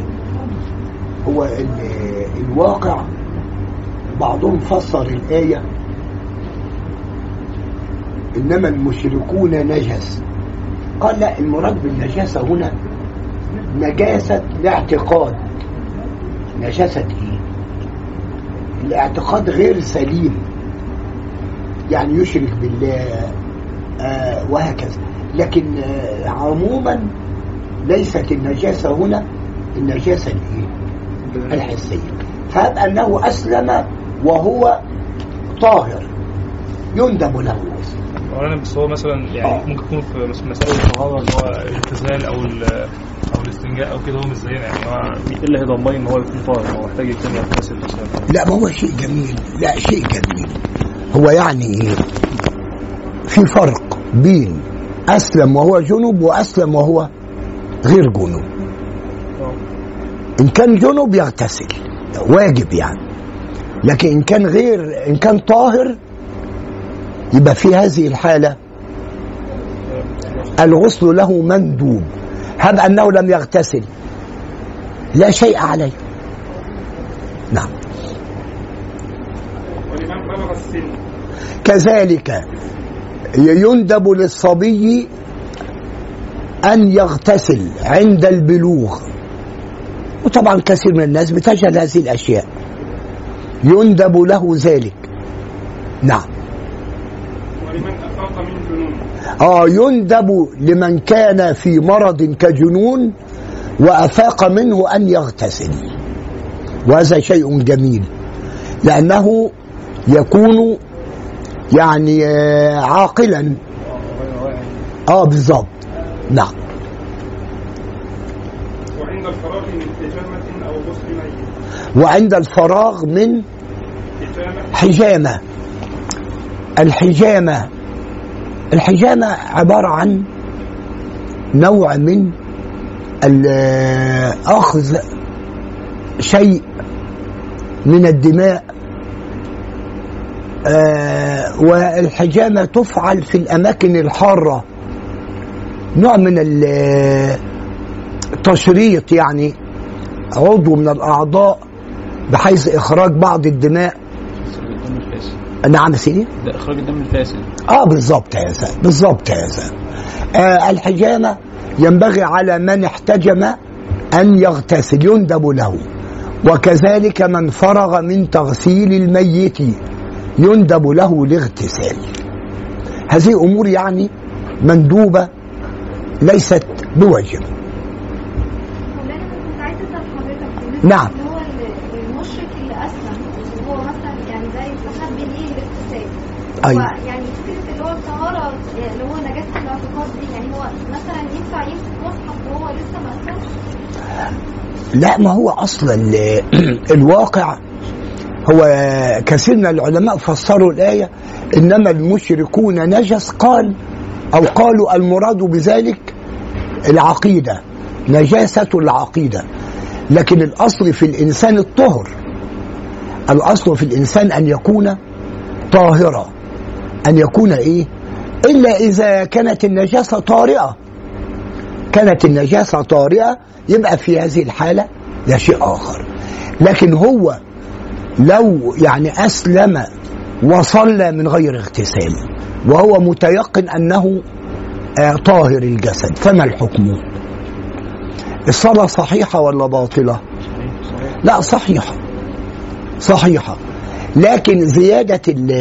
هو ال- الواقع بعضهم فسر الآية إنما المشركون نجس. قال لا المراد بالنجاسة هنا نجاسة الاعتقاد. نجاسة إيه؟ الاعتقاد غير سليم. يعني يشرك بالله وهكذا. لكن آه عموما ليست النجاسة هنا النجاسة الإيه؟ الحسية. فهب أنه أسلم وهو طاهر يندب له. وأنا بس هو مثلا يعني آه. ممكن يكون في مس- مسائل الطهارة اللي هو الاغتسال أو ال- أو الاستنجاء أو كده هو مش زينا يعني. هو إيه اللي هيضمن إن هو يكون طاهر هو محتاج يكون يغتسل مثلا لا ما هو شيء جميل. لا شيء جميل. هو يعني إيه؟ في فرق. بين أسلم وهو جنب وأسلم وهو غير جنب إن كان جنب يغتسل واجب يعني. لكن إن كان غير إن كان طاهر يبقى في هذه الحالة الغسل له مندوب. هب أنه لم يغتسل. لا شيء عليه. نعم. كذلك يندب للصبي أن يغتسل عند البلوغ. وطبعا كثير من الناس بتجهل هذه الأشياء. يندب له ذلك. نعم. ولمن أفاق من جنون. آه يندب لمن كان في مرض كجنون وأفاق منه أن يغتسل. وهذا شيء جميل. لأنه يكون يعني آه، عاقلا. آه بالظبط نعم. وعند الفراغ من حجامة أو غسل ميت. وعند الفراغ من حجامة. حجامة الحجامة الحجامة عبارة عن نوع من ال- أخذ شيء من الدماء آه، والحجامة تفعل في الأماكن الحارة. نوع من ال- التشريط يعني عضو من الأعضاء بحيث إخراج بعض الدماء. نعم يا سيدي؟ ده إخراج الدم الفاسد. آه بالظبط هذا بالظبط هذا آه الحجامة ينبغي على من احتجم أن يغتسل يندب له. وكذلك من فرغ من تغسيل الميت. يندب له الاغتسال هذه أمور يعني مندوبة ليست بواجب نعم. هو ال- المشرك اللي اسلم وهو مثلا يعني زي استحب ليه الاغتسال أيوة. هو يعني فكره اللي هو الطهاره اللي هو نجاسه الاعتقاد دي يعني هو مثلا ينفع يمسك مصحف وهو لسه ما لا ما هو أصلا ال- *clears throat* الواقع هو كثير من العلماء فسروا الآية إنما المشركون نجس قال أو قالوا المراد بذلك العقيدة نجاسة العقيدة. لكن الأصل في الإنسان الطهر الأصل في الإنسان أن يكون طاهرة أن يكون إيه؟ إلا إذا كانت النجاسة طارئة. كانت النجاسة طارئة يبقى في هذه الحالة ده شيء آخر. لكن هو لو يعني أسلم وصلى من غير اغتسال وهو متيقن أنه آه، طاهر الجسد فما الحكم؟ الصلاة صحيحة ولا باطلة؟ لا صحيحة صحيحة. لكن زيادة ال-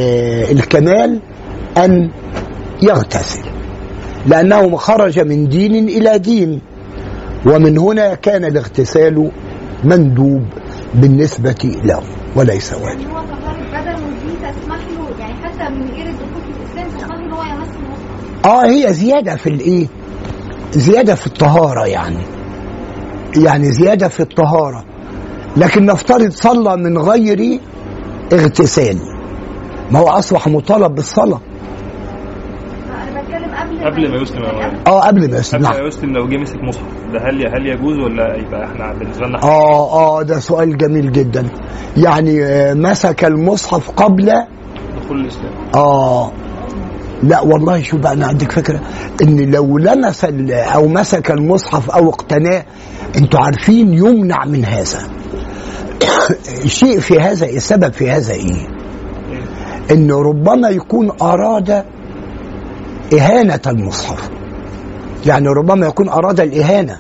الكمال أن يغتسل لأنه خرج من دين إلى دين ومن هنا كان الاغتسال مندوب. بالنسبة له وليس واجب. يعني هو طهارة بدنه دي تسمح له يعني حتى من غير الدخول في الإسلام تسمح له إن هو يمس المصحف آه هي زيادة في الايه زيادة في الطهارة يعني. يعني زيادة في الطهارة. لكن نفترض صلى من غير اغتسال. ما هو أصبح مطالب بالصلاة. قبل ما يسلم. آه قبل ما يسلم قبل نعم. ما يسلم لو جه مسك مصحف ده هل هل يجوز ولا يبقى إحنا بالنسبة لنا آه آه ده سؤال جميل جدا. يعني آه، مسك المصحف قبل؟ دخول الإسلام. آه. لا والله شو بقى أنا عندك فكرة إن لو لمس أو مسك المصحف أو اقتناه أنتوا عارفين يمنع من هذا. *coughs* الشيء في هذا السبب في هذا إيه؟ إن ربما يكون أراد إهانة المصحف. يعني ربما يكون أراد الإهانة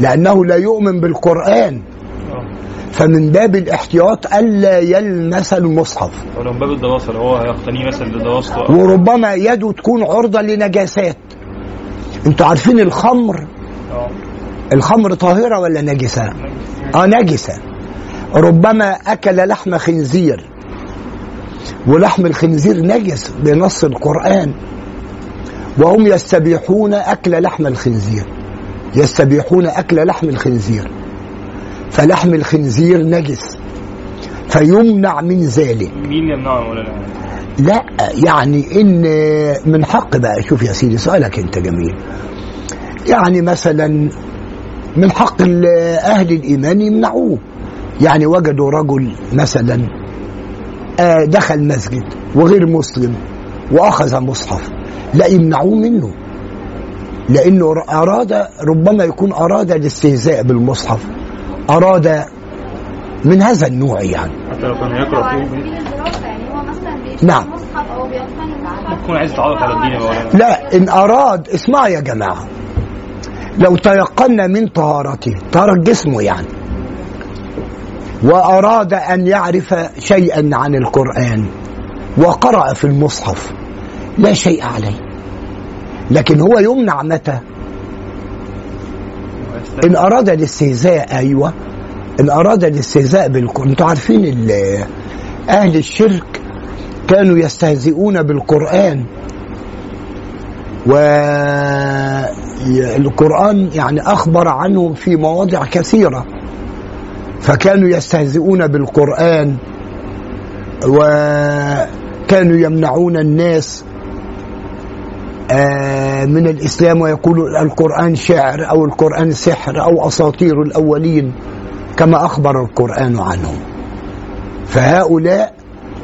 لأنه لا يؤمن بالقرآن. آه فمن باب الاحتياط ألا يلمس المصحف. أو لو من باب الدراسه لو هو هيقتنيه مثلا لدراسته وربما يده تكون عرضة لنجاسات. أنتوا عارفين الخمر؟ أه. الخمر طاهرة ولا نجسة؟ آه نجسة. ربما أكل لحم خنزير. ولحم الخنزير نجس بنص القرآن. وهم يستبيحون أكل لحم الخنزير. يستبيحون أكل لحم الخنزير. فلحم الخنزير نجس. فيمنع من ذلك. مين يمنعه مولانا؟ لا يعني إن من حق بقى. شوف يا سيدي سؤالك أنت جميل. يعني مثلا من حق أهل الإيمان يمنعوه. يعني وجدوا رجل مثلا دخل مسجد وغير مسلم وأخذ مصحف. لا يمنعوه منه. لأنه أراد ربما يكون أراد الاستهزاء بالمصحف. أراد من هذا النوع يعني. حتى لو كان هيقرا على فيه يعني هو مثلا بيشتري نعم. ممكن يكون عايز يتعرف على الدين لا إن أراد اسمع يا جماعة. لو تيقنا من طهارته طهارة جسمه يعني. وأراد أن يعرف شيئا عن القرآن وقرأ في المصحف. لا شيء عليه. لكن هو يمنع متى؟ إن أراد الاستهزاء أيوة. إن أراد الاستهزاء بالقرآن. أنتوا عارفين أهل الشرك كانوا يستهزئون بالقرآن. والقرآن يعني أخبر عنهم في مواضع كثيرة. فكانوا يستهزئون بالقرآن وكانوا يمنعون الناس آه، من الإسلام ويقولوا القرآن شعر أو القرآن سحر أو أساطير الأولين كما أخبر القرآن عنهم. فهؤلاء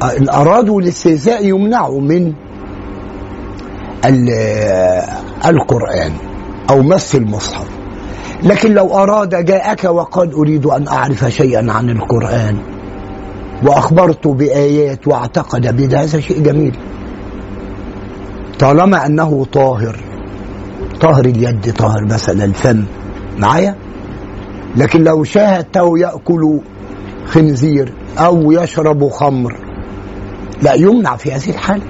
آه، إن أرادوا الاستهزاء يمنعوا من ال- القرآن أو مس المصحف. لكن لو أراد جاءك وقال أريد أن أعرف شيئا عن القرآن وأخبرت بآيات واعتقد بذا هذا شيء جميل. طالما أنه طاهر طاهر اليد طاهر مثلا الفم. معايا؟ لكن لو شاهدته يأكل خنزير أو يشرب خمر لا يمنع في هذه الحالة.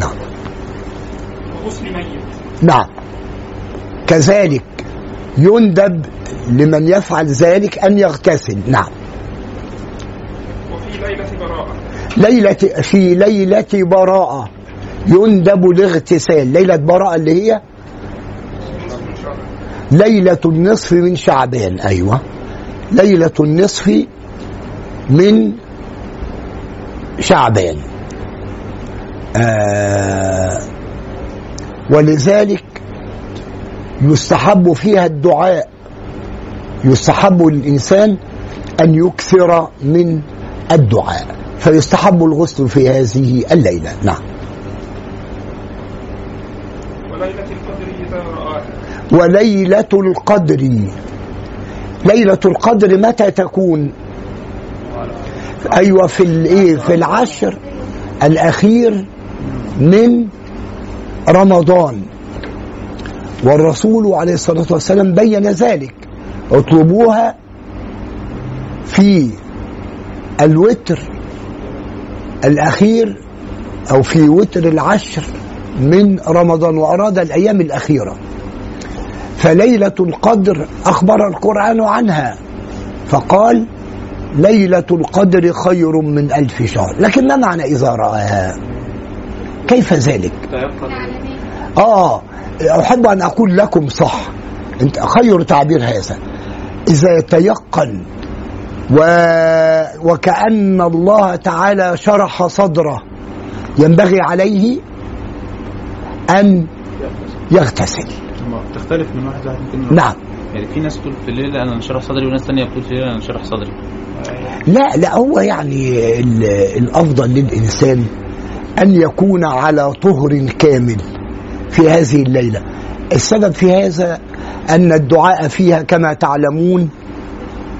نعم. غسل ميت. نعم. كذلك يندب لمن يفعل ذلك أن يغتسل. نعم. وفي ليلة براءة. ليلة في ليلة براءة يندب الاغتسال ليلة براءة اللي هي؟ ليلة النصف من شعبان. أيوة. ليلة النصف من شعبان. آه ولذلك يستحب فيها الدعاء. يستحب للإنسان أن يكثر من الدعاء. فيستحب الغسل في هذه الليلة. نعم. وليلة القدر وليلة القدر. ليلة القدر متى تكون؟ أيوة في الإيه في العشر الأخير من رمضان. والرسول عليه الصلاة والسلام بين ذلك. اطلبوها في الوتر الأخير أو في وتر العشر من رمضان وأراد الأيام الأخيرة. فليلة القدر أخبر القرآن عنها فقال ليلة القدر خير من ألف شهر. لكن ما معنى إذا رآها؟ كيف ذلك؟ آه أحب أن أقول لكم صح. أنت خير تعبير هذا. إذا يتيقن و... وكأن الله تعالى شرح صدره ينبغي عليه أن يغتسل. ما بتختلف من واحد لواحد ممكن نعم. يعني في ناس تقول في الليل أنا انشرح صدري وناس ثانية بتقول في الليل أنا انشرح صدري. لا لا هو يعني ال- الأفضل للإنسان أن يكون على طهر كامل. في هذه الليلة. السبب في هذا أن الدعاء فيها كما تعلمون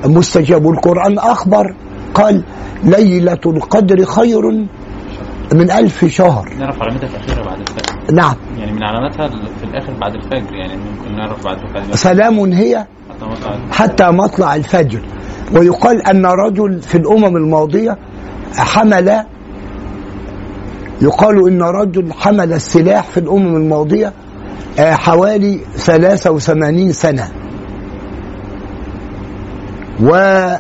مستجاب. القران أخبر قال ليلة القدر خير من ألف شهر. نعرف علامتها في الاخيره بعد الفجر. نعم. يعني من علاماتها في الآخر بعد الفجر يعني ممكن نعرف بعد الفجر. سلام هي حتى مطلع حتى مطلع الفجر. ويقال أن رجل في الأمم الماضية حمل يقال إن رجل حمل السلاح في الأمم الماضية آه، حوالي 83 سنة. وبلغ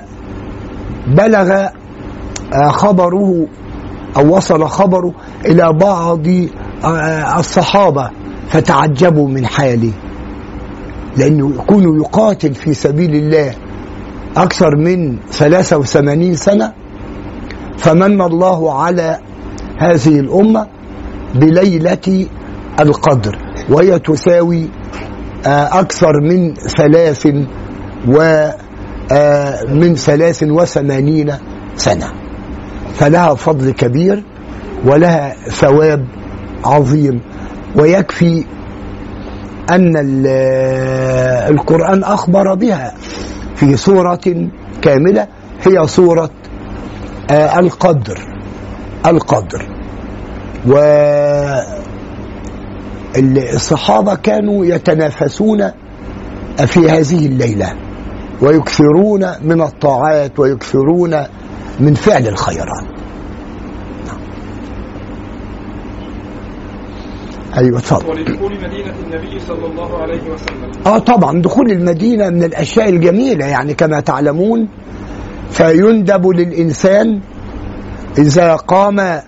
آه، خبره أو وصل خبره إلى بعض آه، الصحابة فتعجبوا من حاله. لأنه يكون يقاتل في سبيل الله أكثر من 83 سنة فمن الله على هذه الأمة بليلة القدر وهي تساوي آه، أكثر من ثلاث و آه، من ثلاث وثمانين سنة. فلها فضل كبير ولها ثواب عظيم. ويكفي أن ال- القرآن أخبر بها في سورة كاملة هي سورة آه، القدر. القدر والصحابة كانوا يتنافسون في هذه الليلة ويكثرون من الطاعات ويكثرون من فعل الخيرات. أيوه اتفضل ولدخول مدينة النبي صلى الله عليه وسلم. آه طبعا. دخول المدينة من الأشياء الجميلة يعني كما تعلمون فيندب للإنسان إذا قام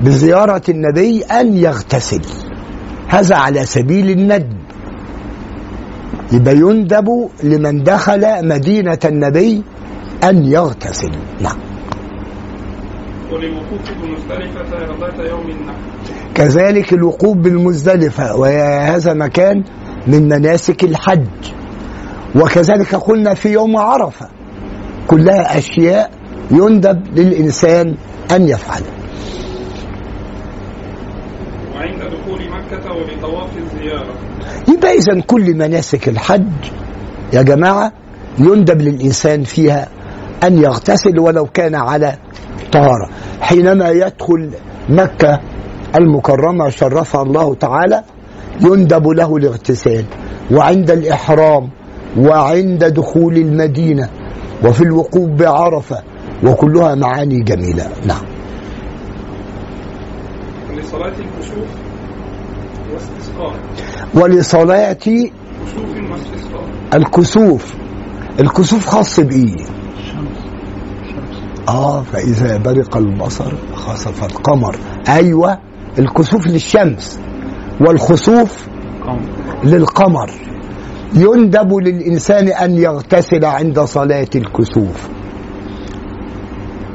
بزيارة النبي أن يغتسل. هذا على سبيل الندب. يبقى يندب لمن دخل مدينة النبي أن يغتسل. نعم. يوم كذلك الوقوف بالمزدلفة وهذا مكان من مناسك الحج. وكذلك قلنا في يوم عرفة كلها أشياء يندب للإنسان أن يفعلها وعند دخول مكة وبطواف الزيارة. يبقى إذا كل مناسك الحج يا جماعة يندب للإنسان فيها أن يغتسل ولو كان على طهارة. حينما يدخل مكة المكرمة شرفها الله تعالى يندب له الاغتسال. وعند الإحرام وعند دخول المدينة وفي الوقوف بعرفة وكلها معاني جميلة. نعم. لصلاة الكسوف واستسقاء. ولصلاة كسوف واستسقاء. الكسوف. الكسوف خاص بإيه آه فإذا برق البصر خسف القمر. أيوه الكسوف للشمس والخسوف للقمر. يندب للإنسان أن يغتسل عند صلاة الكسوف.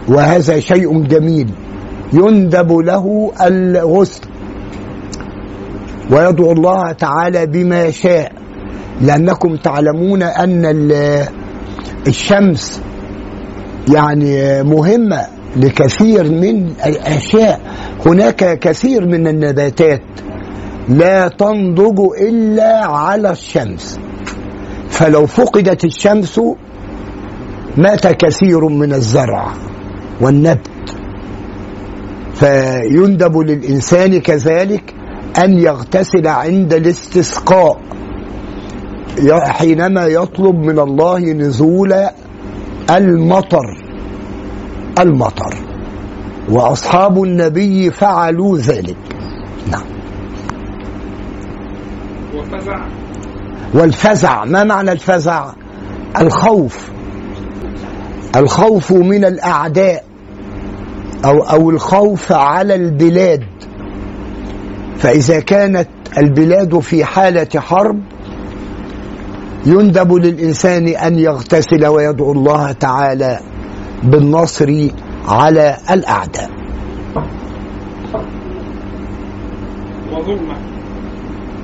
وهذا شيء جميل. يندب له الغسل. ويدعو الله تعالى بما شاء. لأنكم تعلمون ال- الشمس يعني مهمة لكثير من الأشياء. هناك كثير من النباتات لا تنضج إلا على الشمس. فلو فقدت الشمس مات كثير من الزرع. والنبت. فيندب للإنسان كذلك أن يغتسل عند الاستسقاء. حينما يطلب من الله نزول المطر. المطر. وأصحاب النبي فعلوا ذلك. نعم. وفزع والفزع. ما معنى الفزع؟ الخوف. الخوف من الأعداء أو أو الخوف على البلاد. فإذا كانت البلاد في حالة حرب يندب للإنسان أن يغتسل ويدعو الله تعالى بالنصر على الأعداء.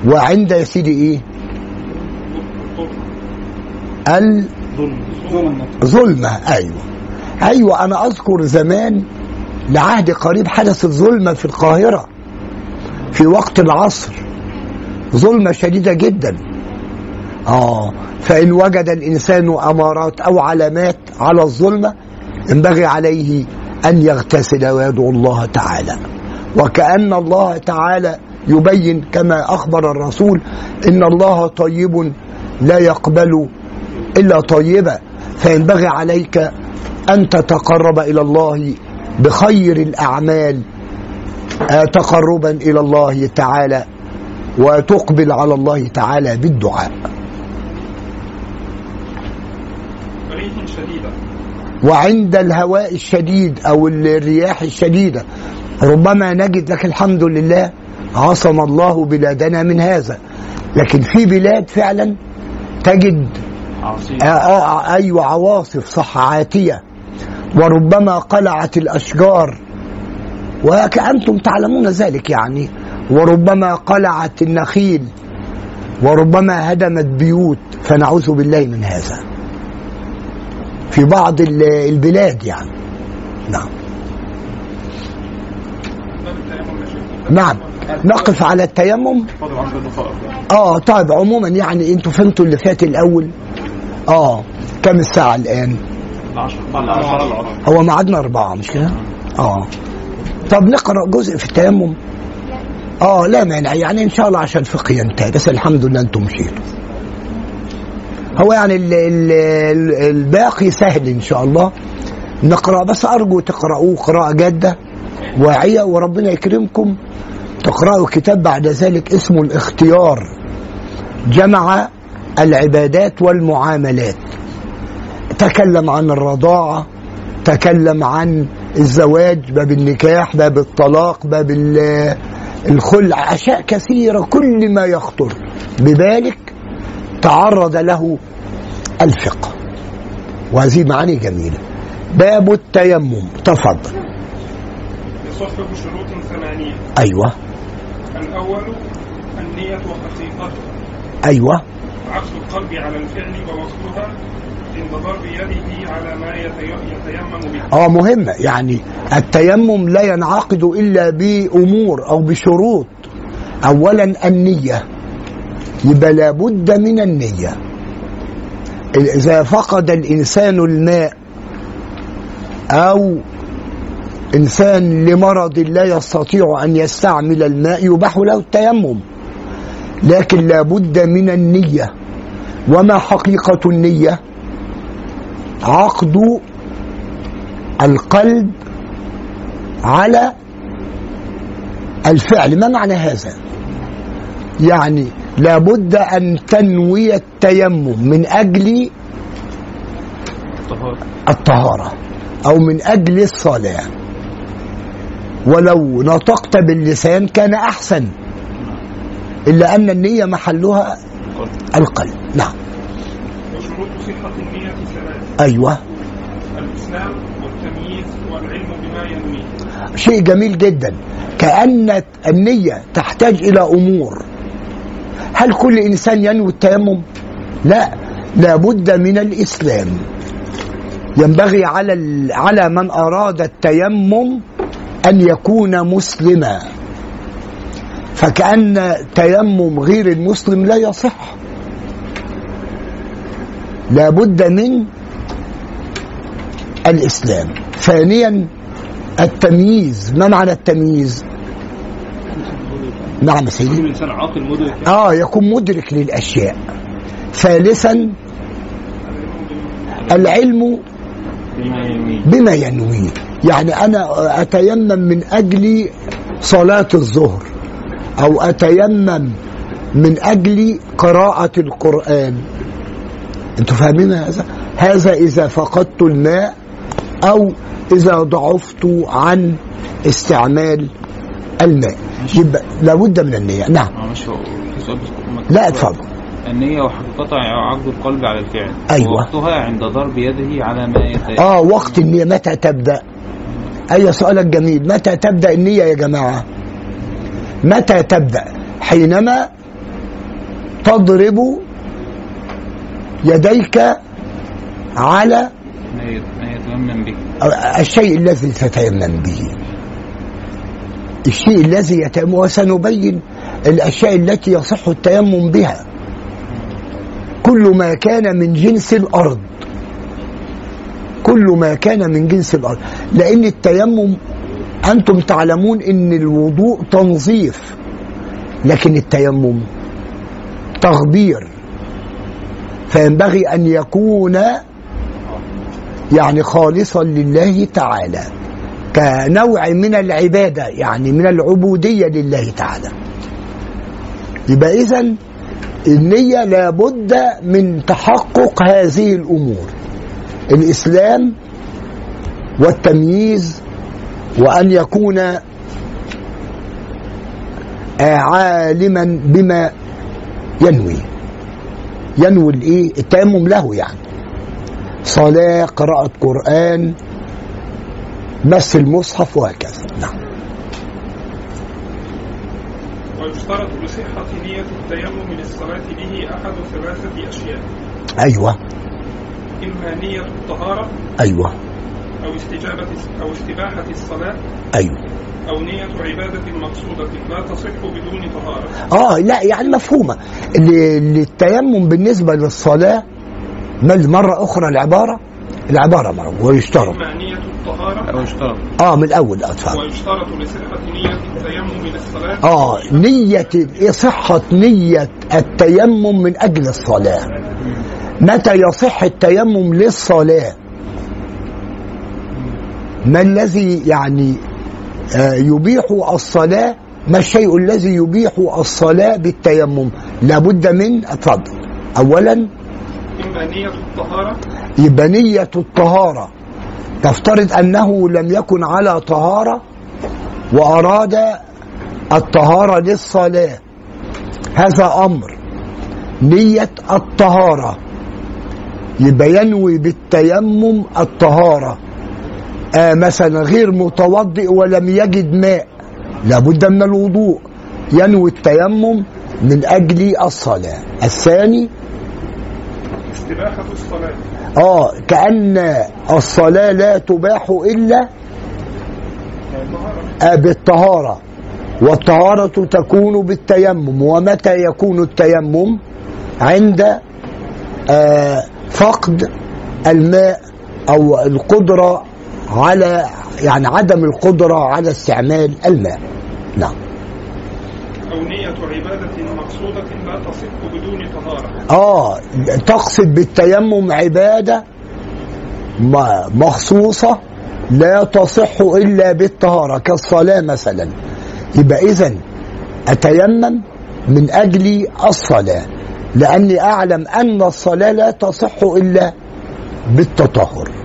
وعند يا سيدي إيه؟ ال ظلمة أيوة. أيوة أنا أذكر زمان لعهد قريب حدثت ظلمة في القاهرة في وقت العصر. ظلمة شديدة جدا. آه فإن وجد الإنسان أمارات أو علامات على الظلمة ينبغي عليه أن يغتسل ويدعو الله تعالى. وكأن الله تعالى يبين كما أخبر الرسول إن الله طيب لا يقبل إلا طيبا فينبغي عليك أن تتقرب إلى الله بخير الأعمال آه، تقربا إلى الله تعالى وتقبل على الله تعالى بالدعاء. شديدة. وعند الهواء الشديد أو الرياح الشديدة ربما نجد لك الحمد لله عصم الله بلادنا من هذا. لكن في بلاد فعلا تجد أيوة عواصف صح عاتية. وربما قلعت الأشجار. وكأنتم تعلمون ذلك يعني. وربما قلعت النخيل. وربما هدمت بيوت. فنعوذ بالله من هذا. في بعض ال- البلاد يعني. نعم. نعم. نقف على التيمم. فاضل 10 دقائق. آه طيب عموما يعني أنتوا فهمتوا اللي فات الأول. آه كم الساعة الآن؟ هو ميعادنا أربعة مش كده؟ آه طب نقرأ جزء في التيمم؟ آه لا مانع يعني إن شاء الله عشان فقه ينتهي بس الحمد لله أنتم مشيتوا. هو يعني ال ال ال الباقي سهل إن شاء الله نقرأ بس أرجو تقرأوه قراءة جادة واعية وربنا يكرمكم تقرأوا كتاب بعد ذلك اسمه الاختيار جمع العبادات والمعاملات. تكلم عن الرضاعة تكلم عن الزواج باب النكاح باب الطلاق باب ال- الخلع أشياء كثيرة كل ما يخطر. ببالك تعرض له الفقه. وهذه معاني جميلة. باب التيمم تفضل. يصحب شروط ثمانية. أيوة. الأول النية وحقيقتها. أيوة. عكس القلب على الفعل ووصفها عند ضرب يده على ما يتي- يتيمم به. آه مهمة يعني التيمم لا ينعقد إلا بأمور أو بشروط. أولا النية. يبقى لابد من النية. إذا فقد الإنسان الماء أو إنسان لمرض لا يستطيع أن يستعمل الماء يباح له التيمم. لكن لابد من النية. وما حقيقة النية؟ عقد القلب على الفعل. ما معنى هذا؟ يعني لابد أن تنوي التيمم من أجل طهارة الطهارة أو من أجل الصلاة. ولو نطقت باللسان كان أحسن. إلا أن النية محلها القلب. نعم. وشروط صحة النية ثلاث أيوة. الإسلام والتمييز والعلم بما ينويه. شيء جميل جدا. كأن النية تحتاج إلى أمور. هل كل إنسان ينوي التيمم؟ لا. لابد من الإسلام. ينبغي على على من أراد التيمم أن يكون مسلما. فكأن تيمم غير المسلم لا يصح. لابد من الإسلام. ثانيا التمييز. ما معنى التمييز؟ نعم سيدي. يكون الإنسان عاقل مدرك. آه يكون مدرك للأشياء. ثالثا العلم بما ينويه. يعني أنا أتيمم من أجل صلاة الظهر. أو أتيمم من أجل قراءة القرآن. أنتوا فاهمين هذا؟ هذا إذا فقدت الماء أو إذا ضعفت عن استعمال الماء. يبقى لابد من النية. نعم. مكتوب. لا اتفضل. النية وحقيقتها عقد القلب على الفعل. أيوة. ووقتها عند ضرب يده على ما يتيمم آه وقت النية. متى تبدأ؟ أي سؤالك جميل. متى تبدأ النية يا جماعة؟ متى تبدأ؟ حينما تضرب يديك على ما يت- ما يتيمم به. الشيء الذي تتيمم به. الشيء الذي يتيمم وسنبين الأشياء التي يصح التيمم بها. كل ما كان من جنس الأرض. كل ما كان من جنس الأرض. لأن التيمم أنتم تعلمون أن الوضوء تنظيف لكن التيمم تغبير. فينبغي أن يكون يعني خالصا لله تعالى كنوع من العبادة يعني من العبودية لله تعالى. يبقى إذن النية لابد من تحقق هذه الأمور الإسلام والتمييز وأن يكون آه، عالما بما ينوي. ينوي الإيه؟ التيمم له يعني. صلاة قراءة قرآن مس المصحف وهكذا. نعم. ويشترط لصحة نية التيمم للصلاة به أحد ثلاثة أشياء. أيوة. إما نية الطهارة. أيوة. أو استجابة أو استباحة الصلاة أيوة. أو نية عبادة مقصودة لا تصح بدون طهارة. آه لا يعني مفهومة. للتيمم بالنسبة للصلاة مل مرة أخرى العبارة العبارة مرة ويشترط. إما نية الطهارة؟ أو اشترط آه من الأول أتفهم ويشترط لصحة نية التيمم للصلاة آه نية صحة نية التيمم من أجل الصلاة. متى يصح التيمم للصلاة؟ ما الذي يعني آه، يبيح الصلاة؟ ما الشيء الذي يبيح الصلاة بالتيمم؟ لابد من اتفضل أولا إما نية الطهارة يبقى نية الطهارة. تفترض أنه لم يكن على طهارة وأراد الطهارة للصلاة. هذا أمر. نية الطهارة. يبقى ينوي بالتيمم الطهارة. آه مثلا غير متوضئ ولم يجد ماء. لابد من الوضوء. ينوي التيمم من أجل الصلاة. الثاني استباحة الصلاة. آه كأن الصلاة لا تباح إلا آه، بالطهارة. والطهارة تكون بالتيمم. ومتى يكون التيمم؟ عند آه، فقد الماء أو القدرة على يعني عدم القدرة على استعمال الماء. نعم. أو نية عبادة مقصودة لا تصح بدون طهارة. آه تقصد بالتيمم عبادة مخصوصة لا تصح إلا بالطهارة كالصلاة مثلا. يبقى إذن أتيمم من أجل الصلاة لأني أعلم أن الصلاة لا تصح إلا بالتطهر.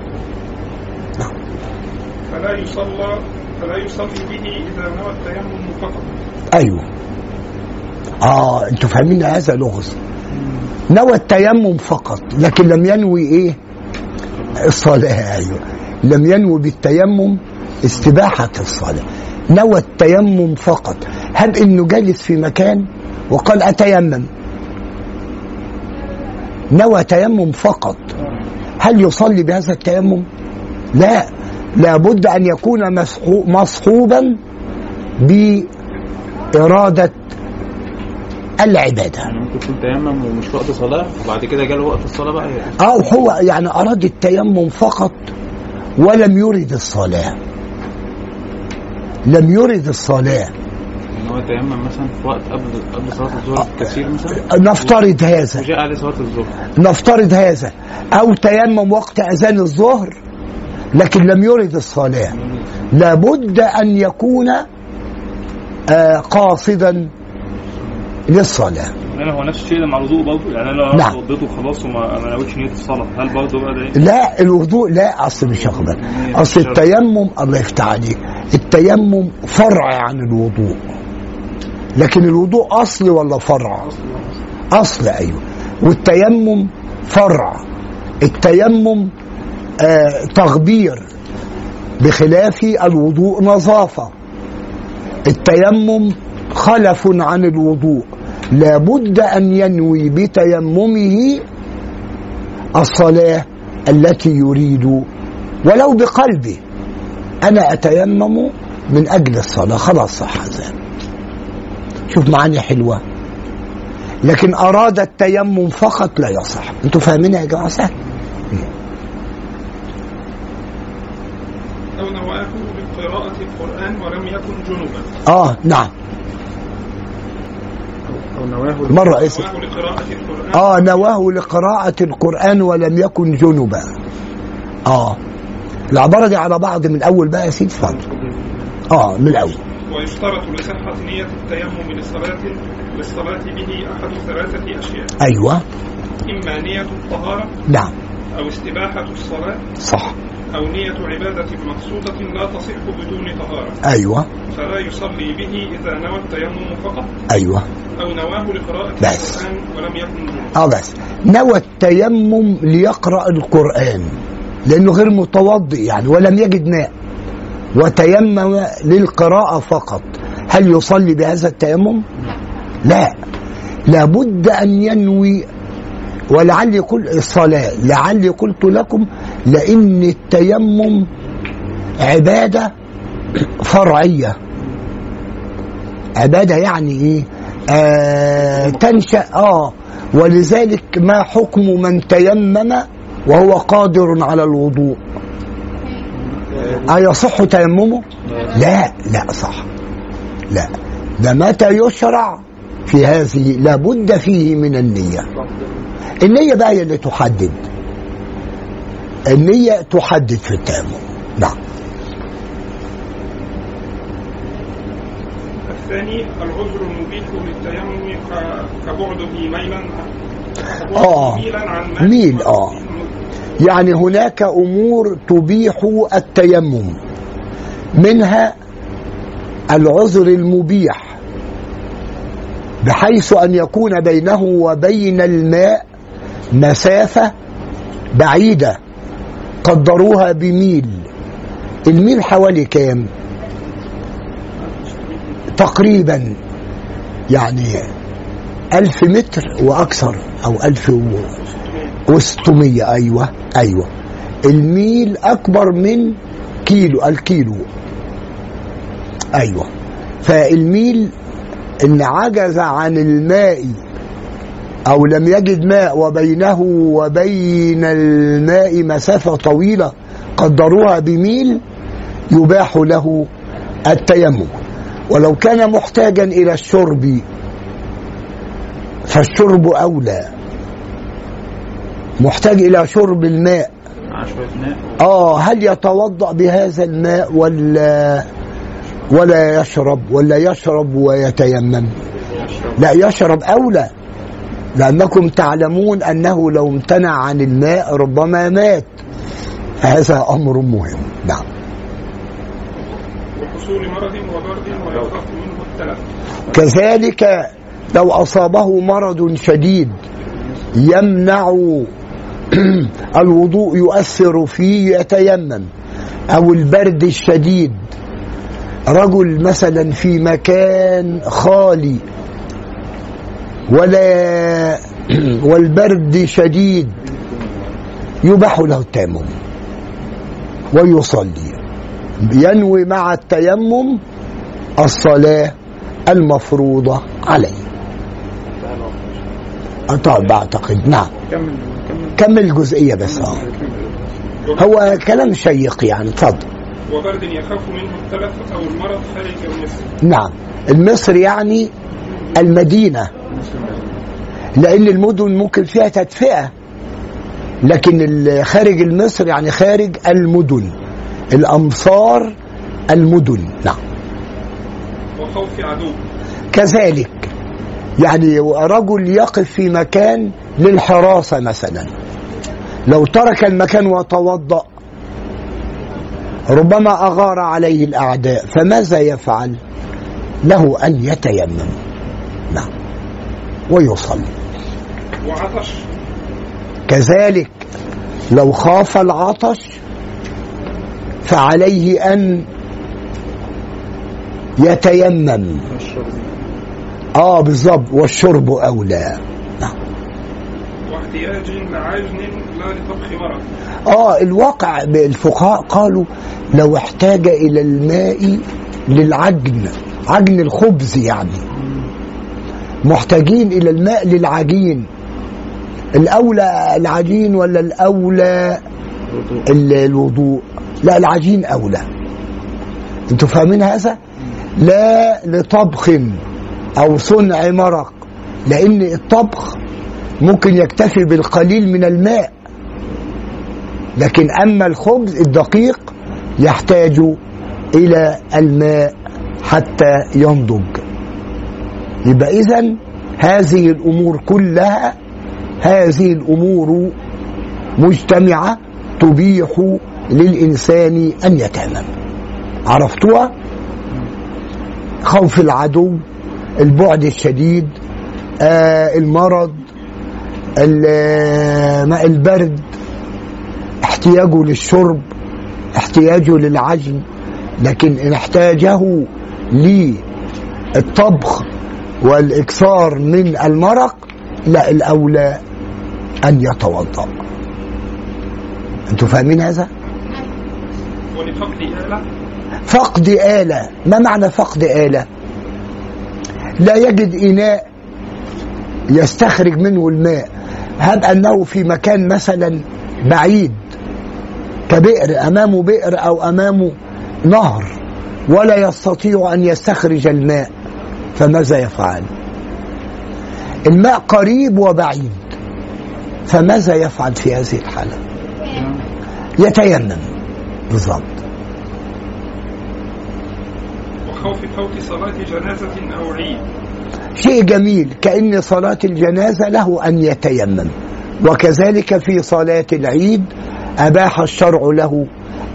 فلا يصلى فلا يصلي به إذا نوى التيمم فقط. أيوه. آه أنتوا فاهمين هذا لغز. نوى التيمم فقط لكن لم ينوي إيه؟ الصلاة أيوه. لم ينوي بالتيمم استباحة الصلاة. نوى التيمم فقط. هب إنه جالس في مكان وقال أتيمم؟ نوى تيمم فقط. هل يصلي بهذا التيمم؟ لا. لابد أن يكون مصحوبا بإرادة العبادة. يعني ممكن يكون تيمم ومش وقت صلاة وبعد كده جاله وقت الصلاة بقى. أو هو يعني أراد التيمم فقط ولم يرد الصلاة. لم يرد الصلاة. إن هو تيمم مثلا في وقت قبل قبل صلاة الظهر كثير مثلا؟ نفترض هذا. وجاء عليه صلاة الظهر. نفترض هذا. أو تيمم وقت أذان الظهر لكن لم يرد الصلاة. لابد أن يكون آه، قاصدا للصلاة. يعني هو نفس الشيء ده مع الوضوء برضه يعني أنا لو نعم. اتوضيت وخلاص وما ما نويتش نية الصلاة. هل برضه بقى ده؟ لا الوضوء لا أصل مش بالك. أصل التيمم الله يفتح عليك. التيمم فرع عن الوضوء. لكن الوضوء أصل ولا فرع؟ أصل أيوه. والتيمم فرع. التيمم آه تغبير بخلاف الوضوء نظافة. التيمم خلف عن الوضوء. لابد أن ينوي بتيممه الصلاة التي يريد ولو بقلبه. أنا أتيمم من أجل الصلاة. خلاص صح هذا شوف معاني حلوة. لكن أراد التيمم فقط لا يصح. أنتوا فاهمين يا جماعة؟ سهل أو نواه بقراءة القرآن ولم يكن آه نعم. مرة اسم آه نواه لقراءة القرآن ولم يكن جنبا آه. العبارة دي على بعض من أول بقى يا سيدي اتفضل. آه من الأول. ويشترط لصحة نية التيمم للصلاة للصلاة به أحد ثلاثة أشياء. أيوه. إما نية الطهارة نعم. أو استباحة الصلاة. صح. أو نية عبادة مقصودة لا تصح بدون طهارة. أيوه. فلا يصلي به إذا نوى التيمم فقط. أيوه. أو نواه لقراءة بس. القرآن ولم يكن آه بس. نوى التيمم ليقرأ القرآن. لأنه غير متوضئ يعني ولم يجد ماء. وتيمم للقراءة فقط. هل يصلي بهذا التيمم؟ لا. لابد أن ينوي ولعلي قل الصلاة لعلي قلت لكم لأن التيمم عبادة فرعية. عبادة يعني إيه؟ آه تنشأ آه. ولذلك ما حكم من تيمم وهو قادر على الوضوء؟ أيصح تيممه؟ لا لا صح. لا. ده متى يشرع في هذه؟ لابد فيه من النية. النية بقى هي اللي تحدد. النية تحدد في التيمم نعم. الثاني العذر المبيح للتيمم كبعده ميلا. كبعده. ميلا عن ماء ميل، آه. يعني هناك أمور تبيح التيمم. منها العذر المبيح. بحيث أن يكون بينه وبين الماء مسافة بعيدة قدروها بميل. الميل حوالي كام؟ تقريبا يعني ألف متر وأكثر أو ألف. وستمية. أيوة أيوة. الميل أكبر من كيلو الكيلو. أيوة. فالميل إن عجز عن الماء. أو لم يجد ماء وبينه وبين الماء مسافة طويلة قدروها بميل يباح له التيمم. ولو كان محتاجا إلى الشرب فالشرب أولى. محتاج إلى شرب الماء. آه هل يتوضأ بهذا الماء ولا ولا يشرب ولا يشرب ويتيمم؟ لا يشرب أولى. لأنكم تعلمون أنه لو امتنع عن الماء ربما مات. هذا أمر مهم. نعم. وحصول مرض وبرد ويخاف منه التلف. كذلك لو أصابه مرض شديد يمنع *clears throat* الوضوء يؤثر فيه يتيمم. أو البرد الشديد. رجل مثلا في مكان خالي ولا والبرد شديد يباح له التيمم ويصلي. ينوي مع التيمم الصلاة المفروضة عليه. طبعا بعتقد نعم. كمل الجزئية بس. آه هو كلام شيق يعني اتفضل وبرد يخاف منه التلف أو المرض خارج مصر نعم. المصر يعني المدينة. لأن المدن ممكن فيها تدفئة لكن خارج المصر يعني خارج المدن. الأمصار المدن نعم وخوف عدو كذلك يعني رجل يقف في مكان للحراسة مثلا. لو ترك المكان وتوضأ ربما أغار عليه الأعداء فماذا يفعل؟ له أن يتيمم. نعم ويصلي. وعطش. كذلك لو خاف العطش فعليه أن يتيمم. آه بالظبط والشرب أولى. واحتياج لعجن لا لطبخ مرض آه الواقع الفقهاء قالوا لو احتاج إلى الماء للعجن عجن الخبز يعني. محتاجين إلى الماء للعجين. الأولى العجين ولا الأولى ال- الوضوء؟ لا العجين أولى. أنتوا فاهمين هذا لا لطبخ أو صنع مرق لأن الطبخ ممكن يكتفي بالقليل من الماء. لكن أما الخبز الدقيق يحتاج إلى الماء حتى ينضج. يبقى اذا هذه الأمور كلها هذه الأمور مجتمعة تبيح للإنسان أن يتيمم عرفتوها؟ خوف العدو البعد الشديد آه المرض ال- ماء البرد احتياجه للشرب احتياجه للعجن. لكن إن احتاجه للطبخ والإكثار من المرق لا الأولى أن يتوضأ. أنتوا فاهمين هذا؟ ولفقد آلة فقد آلة. ما معنى فقد آلة؟ لا يجد إناء يستخرج منه الماء. هب أنه في مكان مثلا بعيد كبئر أمامه بئر أو أمامه نهر ولا يستطيع أن يستخرج الماء؟ فماذا يفعل؟ الماء قريب وبعيد فماذا يفعل في هذه الحالة؟ يتيمم. بالضبط. وخوف فوت صلاة جنازة أو عيد. شيء جميل. كأن صلاة الجنازة له أن يتيمم. وكذلك في صلاة العيد أباح الشرع له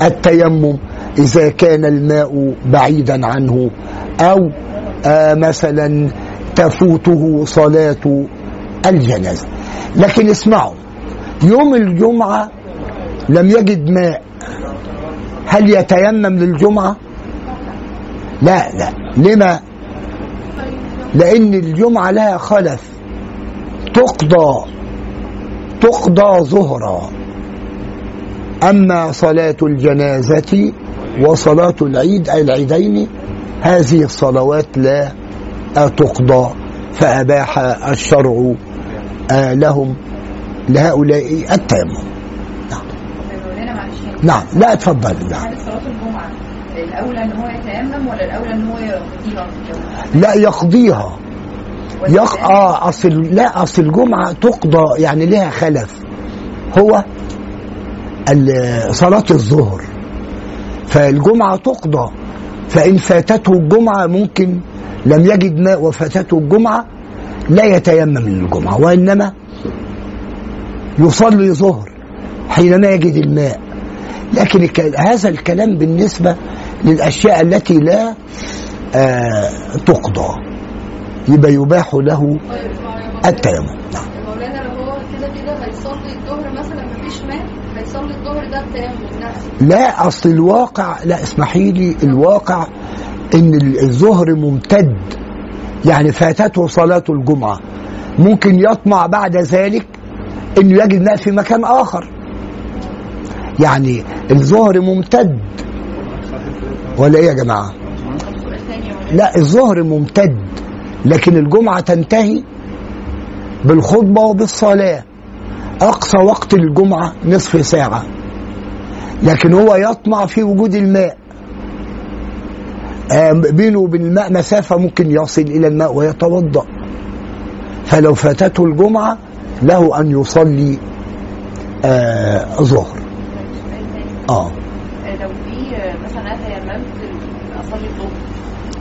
التيمم إذا كان الماء بعيدا عنه أو آه مثلا تفوته صلاة الجنازة. لكن اسمعوا يوم الجمعة لم يجد ماء. هل يتيمم للجمعة؟ لا لا. لما؟ لأن الجمعة لها خلف. تقضى تقضى ظهرا. أما صلاة الجنازة وصلاة العيد أي العيدين هذه الصلوات لا تقضى فأباح الشرع آه، لهم لهؤلاء التيمم. معلش نعم لا اتفضل نعم. الأولى إن هو يتيمم ولا الأولى إن هو يقضيها؟ لا يقضيها. يق... آه أصل لا أصل الجمعة تقضى يعني لها خلف. هو صلاة الظهر فالجمعة تقضى. فإن فاتته الجمعة ممكن لم يجد ماء وفاتته الجمعة لا يتيمم للجمعة وإنما يصلي ظهر حينما يجد الماء. لكن هذا الكلام بالنسبة للأشياء التي لا آه تقضى. يبقى يباح له التيمم. نعم. مولانا لو هو كده كده هيصلي الظهر مثلا مفيش ماء هيصلي الظهر ده لا أصل الواقع لا اسمحي لي الواقع إن الظهر ممتد. يعني فاتته صلاة الجمعة. ممكن يطمع بعد ذلك إنه يجد ماء في مكان آخر. يعني الظهر ممتد. ولا إيه يا جماعة؟ لا الظهر ممتد. لكن الجمعة تنتهي بالخطبة وبالصلاة. أقصى وقت الجمعة نصف ساعة. لكن هو يطمع في وجود الماء. آه، بينه وبين الماء مسافة ممكن يصل إلى الماء ويتوضأ. فلو فاتته الجمعة له أن يصلي آه ظهر آه لو في مثلا أنا تيممت اصلي الظهر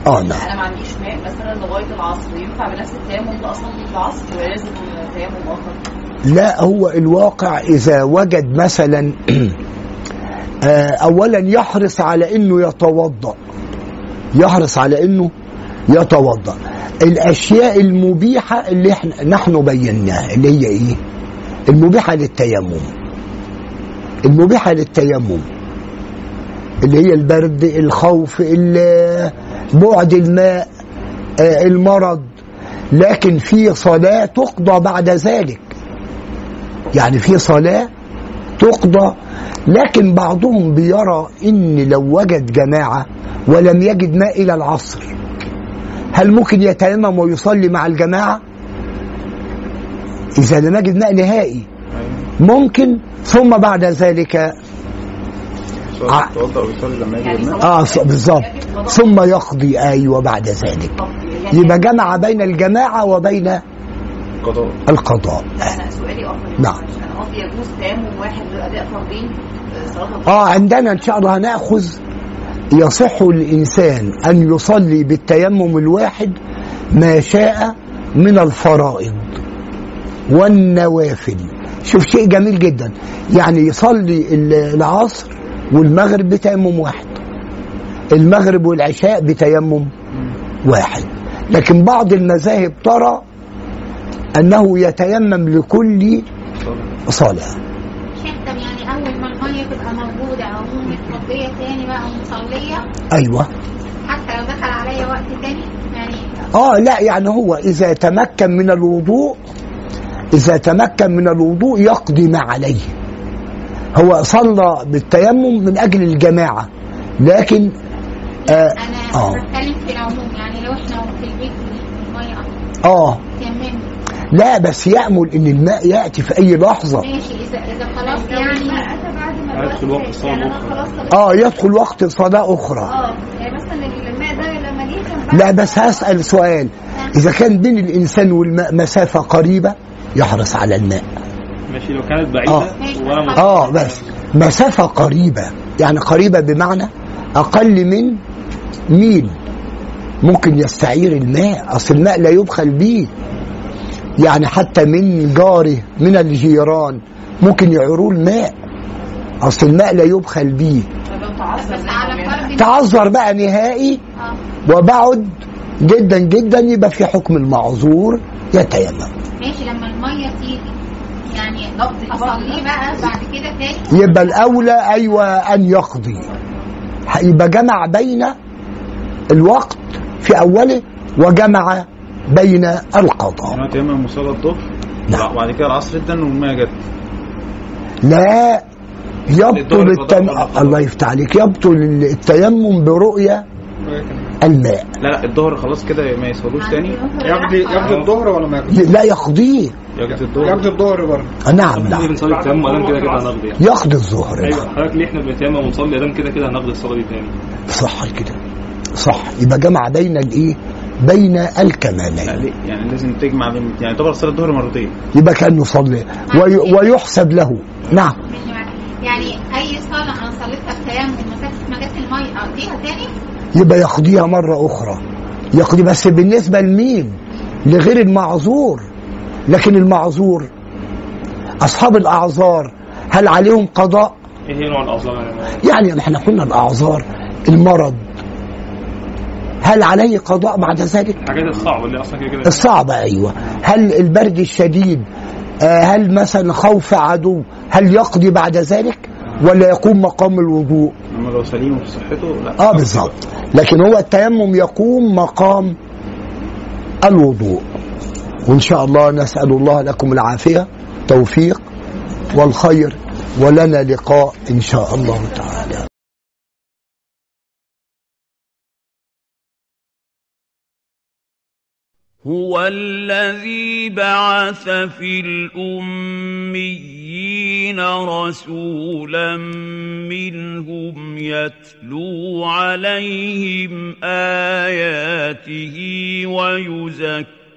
آه نعم. أنا ما عنديش ماء مثلا لغاية العصر ينفع بنفس التيمم ده اصلي العصر ولا لازم تيمم اخر؟ لا هو الواقع إذا وجد مثلا *clears throat* آه، أولا يحرص على أنه يتوضأ. يحرص على أنه يتوضأ. الأشياء المبيحة اللي إحنا نحن بيناها اللي هي إيه؟ المبيحة للتيمم. المبيحة للتيمم. اللي هي البرد الخوف ال- بعد الماء آه، المرض. لكن في صلاة تقضى بعد ذلك. يعني في صلاة تقضى. لكن بعضهم بيرى إن لو وجد جماعة ولم يجد ماء إلى العصر هل ممكن يتيمم ويصلي مع الجماعة؟ إذا لم يجد ماء نهائي. ممكن. ثم بعد ذلك يتوضا ويصلي لما يجي آه بالظبط. ثم يقضي أيوه بعد ذلك. يبقى جمع بين الجماعة وبين قضاء القضاء. أنا سؤالي اخر نعم. أنا قصدي يجوز فردين آه، آه عندنا إن شاء الله هنأخذ. يصح للانسان أن يصلي بالتيمم الواحد ما شاء من الفرائض والنوافل. شوف شيء جميل جدا. يعني يصلي ال- العصر والمغرب بتيمم واحد. المغرب والعشاء بتيمم واحد. لكن بعض المذاهب ترى أنه يتيمم لكل صلاة. يعني أول ما الميه تبقى موجوده أو متربيه تاني بقى ومصليه أيوه. حتى لو دخل عليا وقت تاني؟ يعني آه لا يعني هو إذا تمكن من الوضوء إذا تمكن من الوضوء يقضي ما عليه. هو صلى بالتيمم من أجل الجماعة. لكن آه أنا آه. بتكلم في العموم يعني لو إحنا في البيت المية آه. لا بس يأمل إن الماء يأتي في أي لحظة. ماشي إذا إذا خلاص يعني. الوقت الوقت الصلاة يعني صليت آه يدخل وقت صلاة أخرى. آه يعني مثلا الماء ده لما جه كان بعد لا بس هسأل سؤال. إذا كان بين الإنسان والماء مسافة قريبة يحرص على الماء. ماشي لو كانت بعيدة آه. مت- آه بس مسافة قريبة. يعني قريبة بمعنى أقل من ميل. ممكن يستعير الماء. أصل الماء لا يبخل به يعني حتى من جاره من الجيران ممكن يعيروا الماء. أصل الماء لا يبخل به تعذر بس على فرض تعذر بقى نهائي. وبعد جدا جدا يبقى في حكم المعذور. يتيمم. ماشي لما المية تيجي. يعني اصليه بقى بعد كده تاني. يبقى الأولى أيوة أن يقضي. يبقى جمع بين الوقت في أوله وجمع بين القضاء. يعني تيمم وصلى الظهر؟ نعم. وبعد كده العصر ادن والماء جت. لا يبطل التم... الله يفتح عليك. يبطل التيمم برؤية الماء. لا لا الظهر خلاص كده ما يصلوش تاني. يقضي يقضي الظهر ولا ما يقضي؟ لا يقضيه. يقضي الظهر. يقضي الظهر برضه. نعم ليه نعم بنصلي التيمم ادام كده كده هنقضي. يعني يقضي الظهر. أيوه نعم حضرتك ليه إحنا بنتيمم ونصلي ادام كده كده هنقضي الصلاة دي تاني؟ صح كده. صح. يبقى جمع بين الإيه؟ بين الكمالين؟ يعني لازم تجمع بين يعني يعتبر صلاة الظهر مرتين. يبقى كأنه صلي. وي... ويحسب له. نعم. يعني أي صلاة أنا صليتها مسافه ما جت المية أقضيها تاني؟ يبقى يقضيها مرة أخرى. يقضي بس بالنسبة لمين؟ لغير المعذور. لكن المعذور أصحاب الأعذار هل عليهم قضاء؟ إيه هي نوع الأعذار يعني يعني إحنا قلنا الأعذار المرض. هل عليه قضاء بعد ذلك؟ الحاجات الصعبة اللي أصلا كده كده. الصعبة أيوة. هل البرد الشديد آه، هل مثلا خوف عدو هل يقضي بعد ذلك؟ ولا يقوم مقام الوضوء؟ أما لو سليم وفي صحته لا. آه بالظبط لكن هو التيمم يقوم مقام الوضوء. وإن شاء الله نسأل الله لكم العافية توفيق والخير ولنا لقاء إن شاء الله تعالى. هو الذي بعث في الأميين رسولا منهم يتلو عليهم آياته ويزكيهم